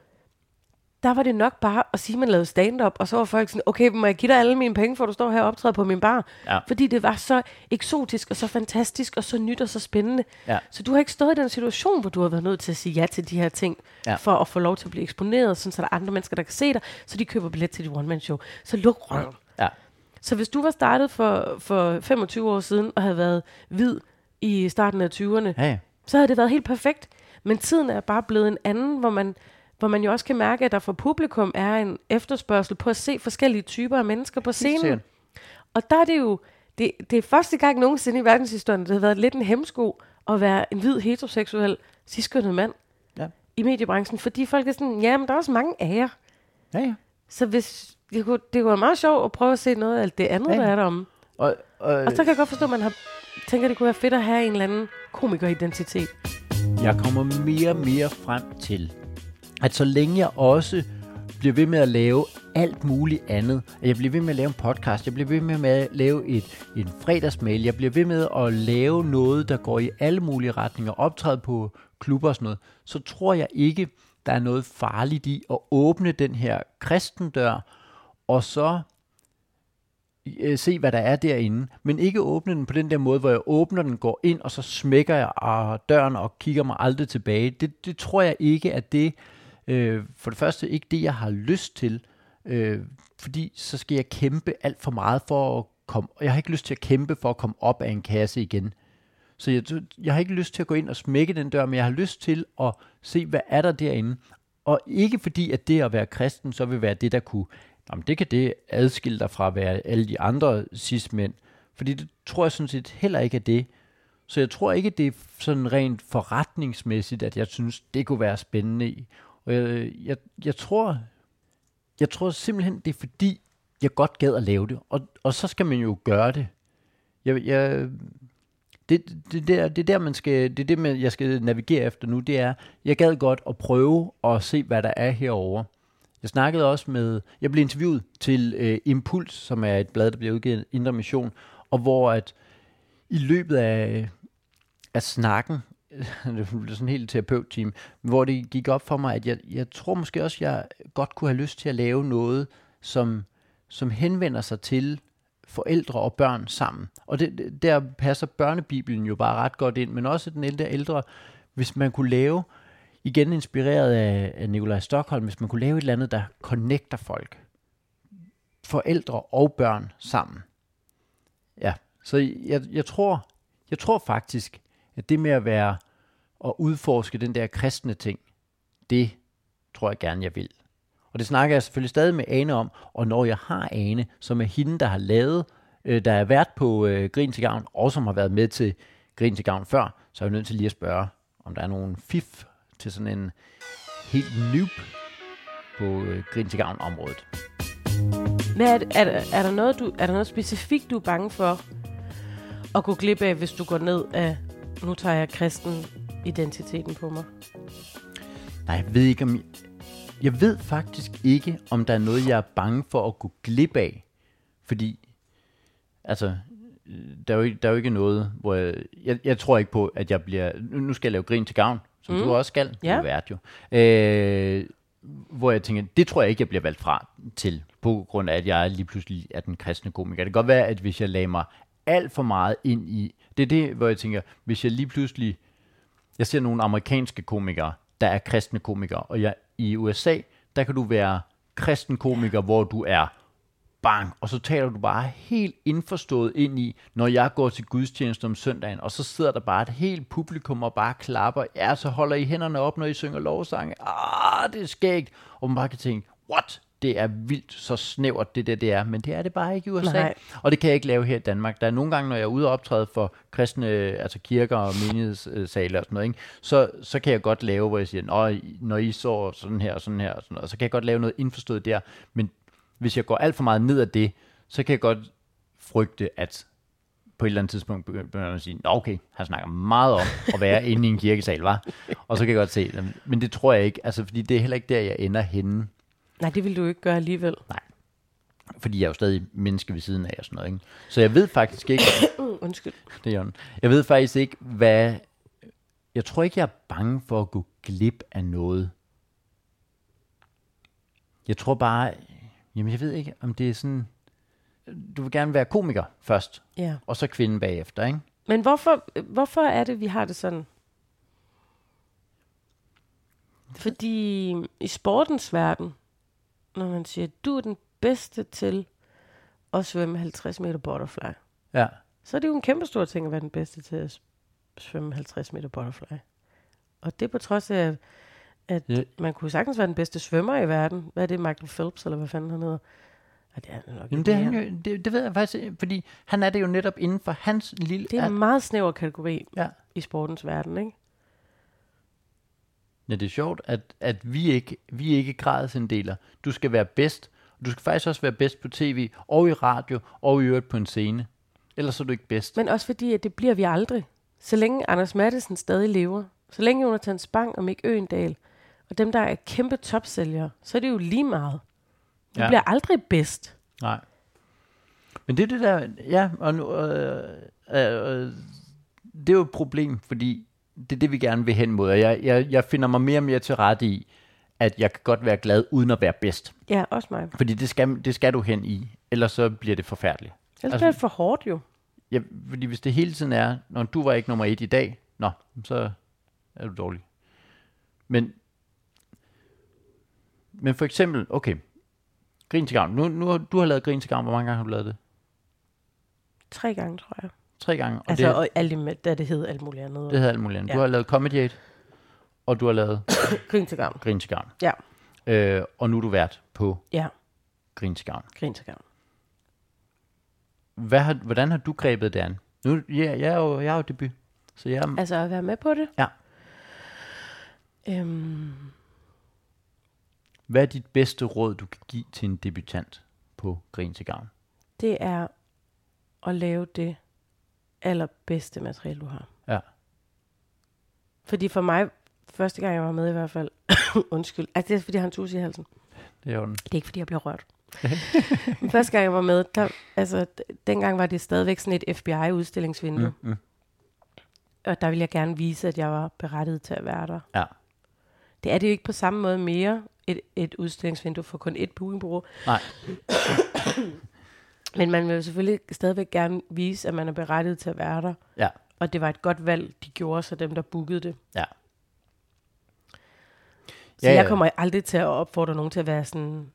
der var det nok bare at sige, at man lavede stand-up, og så var folk sådan, okay, må jeg give dig alle mine penge, for du står her og optræder på min bar?
Ja.
Fordi det var så eksotisk, og så fantastisk, og så nyt og så spændende.
Ja.
Så du har ikke stået i den situation, hvor du har været nødt til at sige ja til de her ting,
Ja.
for at få lov til at blive eksponeret, sådan så der er andre mennesker, der kan se dig, så de køber billet til dit one-man-show. Så luk røven.
ja.
Så hvis du var startet for, for 25 år siden, og havde været hvid i starten af 20'erne,
ja, ja.
så havde det været helt perfekt. Men tiden er bare blevet en anden, hvor man, hvor man jo også kan mærke, at der for publikum er en efterspørgsel på at se forskellige typer af mennesker på scenen. Og der er det jo, det, det er første gang nogensinde i verdenshistorien, det har været lidt en hemsko at være en hvid, heteroseksuel, ciskønnet mand
Ja.
i mediebranchen, fordi folk er sådan, ja, men der er også mange af jer.
ja, ja.
Så hvis, det, kunne, det kunne være meget sjovt at prøve at se noget af alt det andet,
Ja.
ja. der er derom.
Og, og,
Og så kan jeg godt forstå, at man har, tænker, det kunne være fedt at have en eller anden komikeridentitet.
jeg kommer mere og mere frem til, at så længe jeg også bliver ved med at lave alt muligt andet, at jeg bliver ved med at lave en podcast, jeg bliver ved med at lave et, en fredagsmail, jeg bliver ved med at lave noget, der går i alle mulige retninger, optræde på klubber og sådan noget, så tror jeg ikke, der er noget farligt i at åbne den her kristendør, og så øh, se, hvad der er derinde, men ikke åbne den på den der måde, hvor jeg åbner den, går ind, og så smækker jeg døren og kigger mig aldrig tilbage. Det, det tror jeg ikke at det, øh, for det første ikke det, jeg har lyst til, øh, fordi så skal jeg kæmpe alt for meget for at komme, og jeg har ikke lyst til at kæmpe for at komme op af en kasse igen. Så jeg, jeg har ikke lyst til at gå ind og smække den dør, men jeg har lyst til at se, hvad er der derinde. Og ikke fordi, at det at være kristen, så vil være det, der kunne, jamen det kan det adskille dig fra at være alle de andre cis-mænd. Fordi det tror jeg sådan set heller ikke er det. Så jeg tror ikke, det er sådan rent forretningsmæssigt, at jeg synes, det kunne være spændende. Og jeg, jeg, jeg tror, jeg tror simpelthen, det er fordi, jeg godt gad at lave det. Og, og så skal man jo gøre det. Jeg, jeg, det, det, der, det der, man skal, det er det, man, jeg skal navigere efter nu, det er, jeg gad godt at prøve at se, hvad der er herover. Jeg snakkede også med, jeg blev interviewet til øh, Impuls, som er et blad, der bliver udgivet Indre Mission, og hvor at i løbet af, af snakken, (laughs) det blev sådan en helt terapeut-team, hvor det gik op for mig, at jeg, jeg tror måske også, jeg godt kunne have lyst til at lave noget, som, som henvender sig til forældre og børn sammen. Og det, der passer børnebibelen jo bare ret godt ind, men også den ældre ældre, hvis man kunne lave, igen inspireret af, af Nikolaj Stockholm, hvis man kunne lave et eller andet, der connecter folk, forældre og børn sammen. Ja, så jeg, jeg tror, jeg tror faktisk, at det med at være og udforske den der kristne ting, det tror jeg gerne, jeg vil. Og det snakker jeg selvfølgelig stadig med Ane om, og når jeg har Ane, som er hende, der har lavet øh, der er vært på øh, Grin til Gavn, og som har været med til Grin til Gavn før, så er jeg nødt til lige at spørge, om der er nogen fif til sådan en helt noob på øh, Grin til Gavn området.
Hvad er, er, der, er, der noget, du, er der noget specifikt, du er bange for at gå glip af, hvis du går ned af, nu tager jeg kristen identiteten på mig?
Nej, jeg ved ikke om... Jeg ved faktisk ikke, om der er noget, jeg er bange for at gå glip af. Fordi, altså, øh, der er jo ikke, der er jo ikke noget, hvor jeg, jeg, jeg tror ikke på, at jeg bliver... Nu nu skal jeg lave grin til gavn, som mm. du også skal.
Ja.
Du er vært jo. Øh, hvor jeg tænker, det tror jeg ikke, jeg bliver valgt fra til, på grund af, at jeg lige pludselig er den kristne komiker. Det kan godt være, at hvis jeg lagde mig alt for meget ind i... Det er det, hvor jeg tænker, hvis jeg lige pludselig... Jeg ser nogle amerikanske komikere, der er kristne komikere, og jeg, i USA, der kan du være kristen komiker, hvor du er bang, og så taler du bare helt indforstået ind i, når jeg går til gudstjeneste om søndagen, og så sidder der bare et helt publikum og bare klapper, ja, så holder I hænderne op, når I synger lovsange, ah, det er skægt, og man bare kan tænke, what? Det er vildt så snævert, det der det er, men det er det bare ikke i USA.
Nej.
Og det kan jeg ikke lave her i Danmark. Der er nogle gange, når jeg er ude og optræde for kristne, altså kirker og menighedssale og sådan noget, ikke? Så, så kan jeg godt lave, hvor jeg siger, Nå, når I så sådan her og sådan her, og sådan noget, så kan jeg godt lave noget indforstået der. Men hvis jeg går alt for meget ned ad det, så kan jeg godt frygte, at på et eller andet tidspunkt begy- begynder man at sige, Nå okay, han snakker meget om at være inde i en kirkesal, var. Og så kan jeg godt se, men det tror jeg ikke, altså fordi det er heller ikke der, jeg ender henne.
Nej, det vil du ikke gøre alligevel.
Fordi jeg er jo stadig menneske ved siden af og sådan noget, ikke? Så jeg ved faktisk ikke, (coughs)
Uh, undskyld.
det er. Jeg ved faktisk ikke, hvad... Jeg tror ikke, jeg er bange for at gå glip af noget. Jeg tror bare... Jamen, jeg ved ikke, om det er sådan... Du vil gerne være komiker først,
Ja.
og så kvinde bagefter, ikke?
Men hvorfor, hvorfor er det, vi har det sådan? Fordi i sportens verden, når man siger, du er den bedste til at svømme 50 meter butterfly,
Ja.
så er det jo en kæmpe stor ting at være den bedste til at svømme 50 meter butterfly. Og det på trods af, at
Ja.
man kunne sagtens være den bedste svømmer i verden. Hvad er det, Michael Phelps, eller hvad fanden han hedder? Ja, det er nok
Jamen, det, han jo, det, det ved jeg faktisk fordi han er det jo netop inden for hans lille...
det er en meget snæver kategori
ja.
i sportens verden, ikke?
Ja, det er sjovt, at, at vi ikke vi ikke gradsinddeler. Du skal være bedst. Du skal faktisk også være bedst på tv, og i radio, og i øvrigt på en scene. Ellers er du ikke bedst.
Men også fordi, at det bliver vi aldrig. Så længe Anders Madsen stadig lever, så længe Jonathan Spang og Mick Øgendal, og dem, der er kæmpe topsælgere, så er det jo lige meget. Vi
ja.
bliver aldrig bedst.
Nej. Men det er det der, ja, og nu, øh, øh, øh, det er jo et problem, fordi det er det, vi gerne vil hen mod. Og jeg, jeg, jeg finder mig mere og mere til rette i, at jeg kan godt være glad, uden at være bedst.
Ja, også mig.
Fordi det skal, det skal du hen i, ellers så bliver det forfærdeligt.
Ellers
Altså-
bliver det for hårdt jo.
Ja, fordi hvis det hele tiden er, når du var ikke nummer et i dag, nå, så er du dårlig. Men, men for eksempel, okay, grin til gavn. Nu, nu du har lavet grin til gavn, hvor mange gange har du lavet det?
Tre gange, tror jeg.
Tre gange. Og
Altså,
det,
og alt det, da det hed alt muligt andet.
det hedder alt muligt andet. Du
Ja.
har lavet Comedy og du har lavet (coughs)
Grin til gavn.
Grin til gavn.
Ja.
Øh, og nu er du vært på
Ja,
Grin til gavn.
grin til gavn.
Hvad har, hvordan har du grebet det an? Nu, ja, jeg er jo, jeg er jo debut, så jeg er,
Altså at være med på det.
Ja.
Øhm,
hvad er dit bedste råd, du kan give til en debutant på Grin til gavn?
det er at lave det allerbedste materiale, du har.
Ja.
Fordi for mig, første gang jeg var med i hvert fald, (coughs) undskyld, altså det er fordi har en tus i halsen.
Det er.
Det er ikke fordi jeg bliver rørt. (laughs) Første gang jeg var med, der, altså dengang var det stadigvæk sådan et FBI-udstillingsvindue.
Mm, mm.
Og der ville jeg gerne vise, at jeg var berettiget til at være der.
Ja.
Det er det jo ikke på samme måde mere, et, et udstillingsvindue for kun et bookingbureau.
Nej. (coughs)
Men man vil jo selvfølgelig stadigvæk gerne vise, at man er berettiget til at være der.
Ja.
Og det var et godt valg, de gjorde, så dem, der bookede det.
Ja.
Så
Ja,
jeg
ja.
kommer aldrig til at opfordre nogen til at være sådan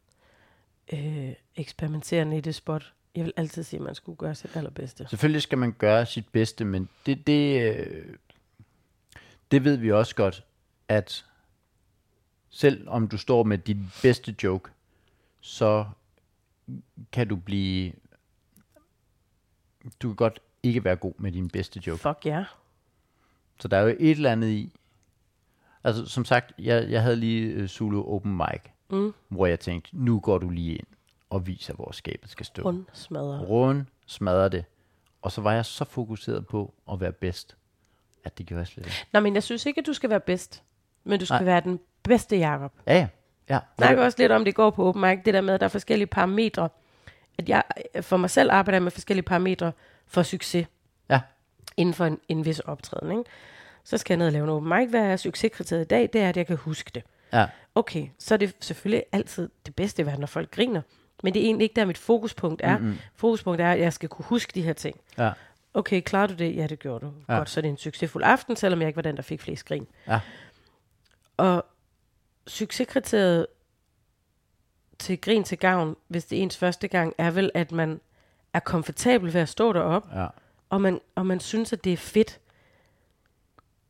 øh, eksperimenterende i det spot. Jeg vil altid sige, at man skulle gøre sit allerbedste.
Selvfølgelig skal man gøre sit bedste, men det, det, øh, det ved vi også godt, at selv om du står med din bedste joke, så kan du blive du kan godt ikke være god med din bedste joke.
Fuck ja. Yeah.
Så der er jo et eller andet i. Altså, som sagt, jeg, jeg havde lige uh, Zulu Open Mic,
Mm.
hvor jeg tænkte, nu går du lige ind og viser, hvor skabet skal stå.
Rund smadrer.
Rund smadrer det. Og så var jeg så fokuseret på at være bedst, at det gjorde jeg slet ikke.
Nå, men jeg synes ikke, at du skal være bedst. Men du skal
Nej.
være den bedste, Jacob.
Ja, ja. ja.
snakker også lidt om, det går på open mic, det der med, at der er forskellige parametre. At jeg for mig selv arbejder med forskellige parametre for succes
Ja.
inden for en, en vis optræden. Ikke? Så skal jeg ned og lave en open mic. Hvad er succeskriteriet i dag? Det er, at jeg kan huske det.
Ja.
Okay, så er det selvfølgelig altid det bedste i verden, når folk griner. Men det er egentlig ikke der, mit fokuspunkt er. Mm-hmm. Fokuspunktet er, at jeg skal kunne huske de her ting.
Ja.
Okay, klarer du det? Ja, det gjorde du.
Ja.
Godt, så er det en succesfuld aften, selvom jeg ikke var den, der fik flest grin.
Ja.
Og succeskriteriet til grin til gavn, hvis det ens første gang, er vel, at man er komfortabel ved at stå derop,
Ja.
og man, og man synes, at det er fedt.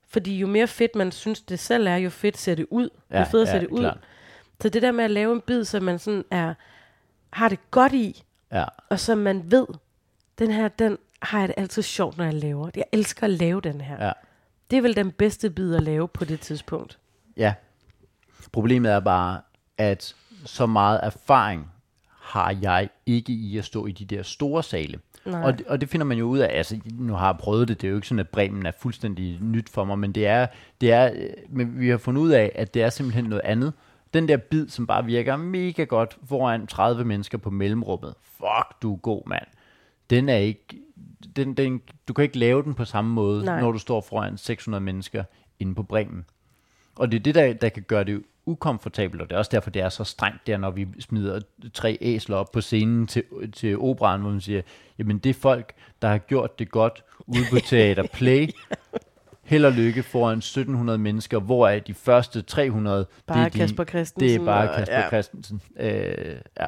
Fordi jo mere fedt man synes, det selv er, jo fedt ser det ud.
Ja,
jo federe
ja,
ser det ud.
klart.
Så det der med at lave en bid, som man sådan er, har det godt i,
Ja.
og som man ved, den her, den har jeg det altid sjovt, når jeg laver. Jeg elsker at lave den her.
Ja.
Det er vel den bedste bid at lave på det tidspunkt.
Ja. Problemet er bare, at så meget erfaring har jeg ikke i at stå i de der store sale.
Nej.
Og det, og det finder man jo ud af, altså nu har jeg prøvet det, det er jo ikke sådan, at Bremen er fuldstændig nyt for mig, men det er, det er øh, men vi har fundet ud af, at det er simpelthen noget andet. Den der bid, som bare virker mega godt foran 30 mennesker på mellemrummet. Fuck, du er god, mand. Den er ikke, den, den, du kan ikke lave den på samme måde,
Nej.
når du står foran 600 mennesker inde på Bremen. Og det er det, der, der kan gøre det ukomfortabelt, og det er også derfor, det er så strengt der, når vi smider tre æsler op på scenen til, til operan, hvor man siger, jamen det er folk, der har gjort det godt ude på Teater Play. Held og lykke foran 1700 mennesker, hvoraf de første 300,
Bare
det er,
Kasper Christensen.
det er bare
og-
Kasper
ja.
Christensen. Øh, ja.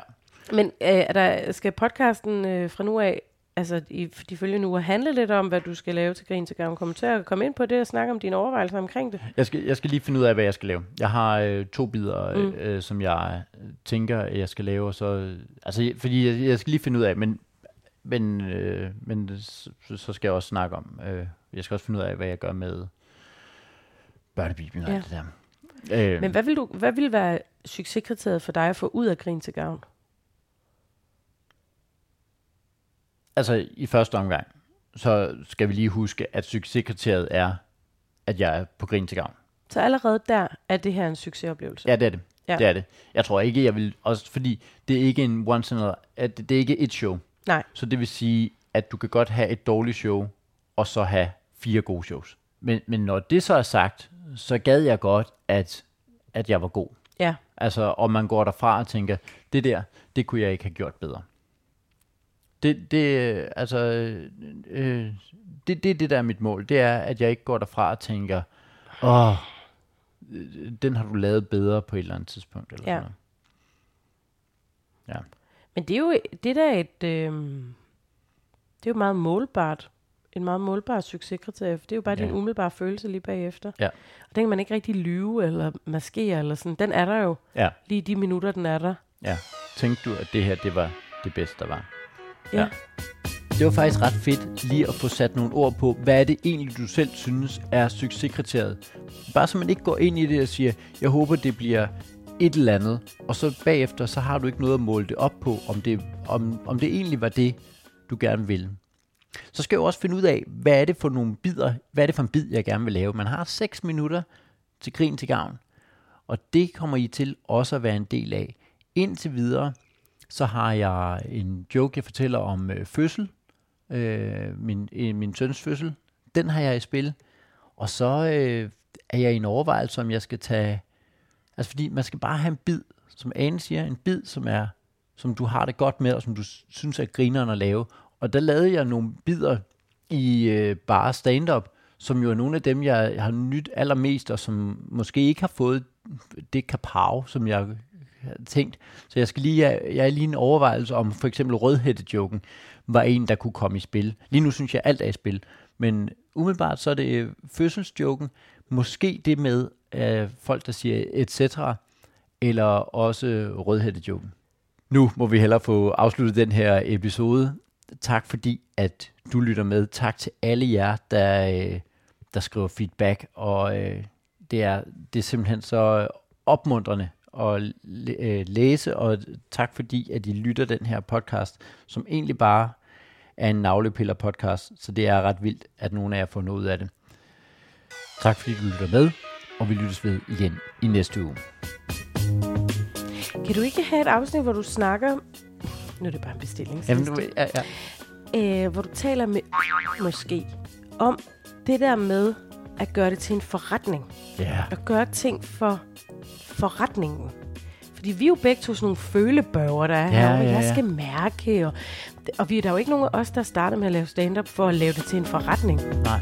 Men øh, er der, skal podcasten øh, fra nu af, altså i de følgende uger, handle lidt om, hvad du skal lave til Grin til Gavn? Til at komme ind på det og snakke om dine overvejelser omkring det?
Jeg skal, jeg skal lige finde ud af, hvad jeg skal lave. Jeg har øh, to bidder,
Mm.
mm. øh, som jeg øh, tænker, jeg skal lave, og så, øh, altså, fordi jeg, jeg skal lige finde ud af, men, men, øh, men så, så skal jeg også snakke om, øh, jeg skal også finde ud af, hvad jeg gør med børnebibelen og
Ja.
alt det der. Øh,
Men hvad vil, du, hvad vil være succeskriteriet for dig at få ud af Grin til Gavn?
Altså, i første omgang, så skal vi lige huske, at succeskriteriet er, at jeg er på grin til gavn.
Så allerede der er det her en succesoplevelse.
Ja, det er det.
Ja.
Det er det. Jeg tror ikke, jeg vil, også fordi det er ikke en once in a, at det, det er ikke et show.
Nej.
Så det vil sige, at du kan godt have et dårligt show, og så have fire gode shows. Men, men når det så er sagt, så gad jeg godt, at, at jeg var god.
Ja.
Altså, og man går derfra og tænker, det der, det kunne jeg ikke have gjort bedre. Det, det, altså, øh, det, det det, der er mit mål. Det er, at jeg ikke går derfra og tænker, åh, den har du lavet bedre på et eller andet tidspunkt. Eller
Ja.
sådan noget. ja.
Men det er jo det der er et, øh, det er jo meget målbart. En meget målbar succeskriterie. for Det er jo bare. Ja. din umiddelbare følelse lige bagefter.
Ja.
Og den kan man ikke rigtig lyve eller maskere eller sådan. Den er der jo
Ja.
lige de minutter, den er der.
Ja. Tænkte du, at det her, det var det bedste, der var?
Ja.
Det var faktisk ret fedt lige at få sat nogle ord på, hvad er det egentlig, du selv synes er succeskriteriet. Bare så man ikke går ind i det og siger, jeg håber, det bliver et eller andet, og så bagefter, så har du ikke noget at måle det op på, om det, om, om det egentlig var det, du gerne vil. Så skal jeg også finde ud af, hvad er det for nogle bidder, hvad er det for en bid, jeg gerne vil lave. Man har 6 minutter til grin til gavn, og det kommer I til også at være en del af. Indtil videre, så har jeg en joke, jeg fortæller om øh, fødsel, øh, min, øh, min søns fødsel. Den har jeg i spil. Og så øh, er jeg i en overvejelse, om jeg skal tage... Altså fordi man skal bare have en bid, som Ane siger, en bid, som er som du har det godt med, og som du synes er grineren at lave. Og der lavede jeg nogle bidder i øh, bare stand-up, som jo er nogle af dem, jeg har nyt allermest, og som måske ikke har fået det kapav, som jeg havde tænkt. Så jeg skal lige, jeg, jeg er lige en overvejelse om, for eksempel rødhættejoken var en, der kunne komme i spil. Lige nu synes jeg, alt er i spil. Men umiddelbart så er det øh, fødselsjoken, måske det med øh, folk, der siger et cetera, eller også øh, rødhættejoken. Nu må vi hellere få afsluttet den her episode. tak fordi, at du lytter med. Tak til alle jer, der, øh, der skriver feedback, og øh, det, er, det er simpelthen så øh, opmuntrende at øh, læse, og tak fordi, at I lytter den her podcast, som egentlig bare er en navlepiller podcast, så det er ret vildt, at nogle af jer får noget ud af det. Tak fordi du lytter med, og vi lyttes ved igen i næste uge.
Kan du ikke have et afsnit, hvor du snakker... Nu er det bare en bestilling.
Jamen, du, ja,
ja. Øh, hvor du taler med måske om det der med at gøre det til en forretning.
Ja.
At gøre ting for forretningen. Fordi vi er jo begge to sådan nogle følebøger, der er
Ja,
her, og
ja,
jeg skal mærke. Og, og vi er der jo ikke nogen af os, der starter med at lave stand-up for at lave det til en forretning.
Nej.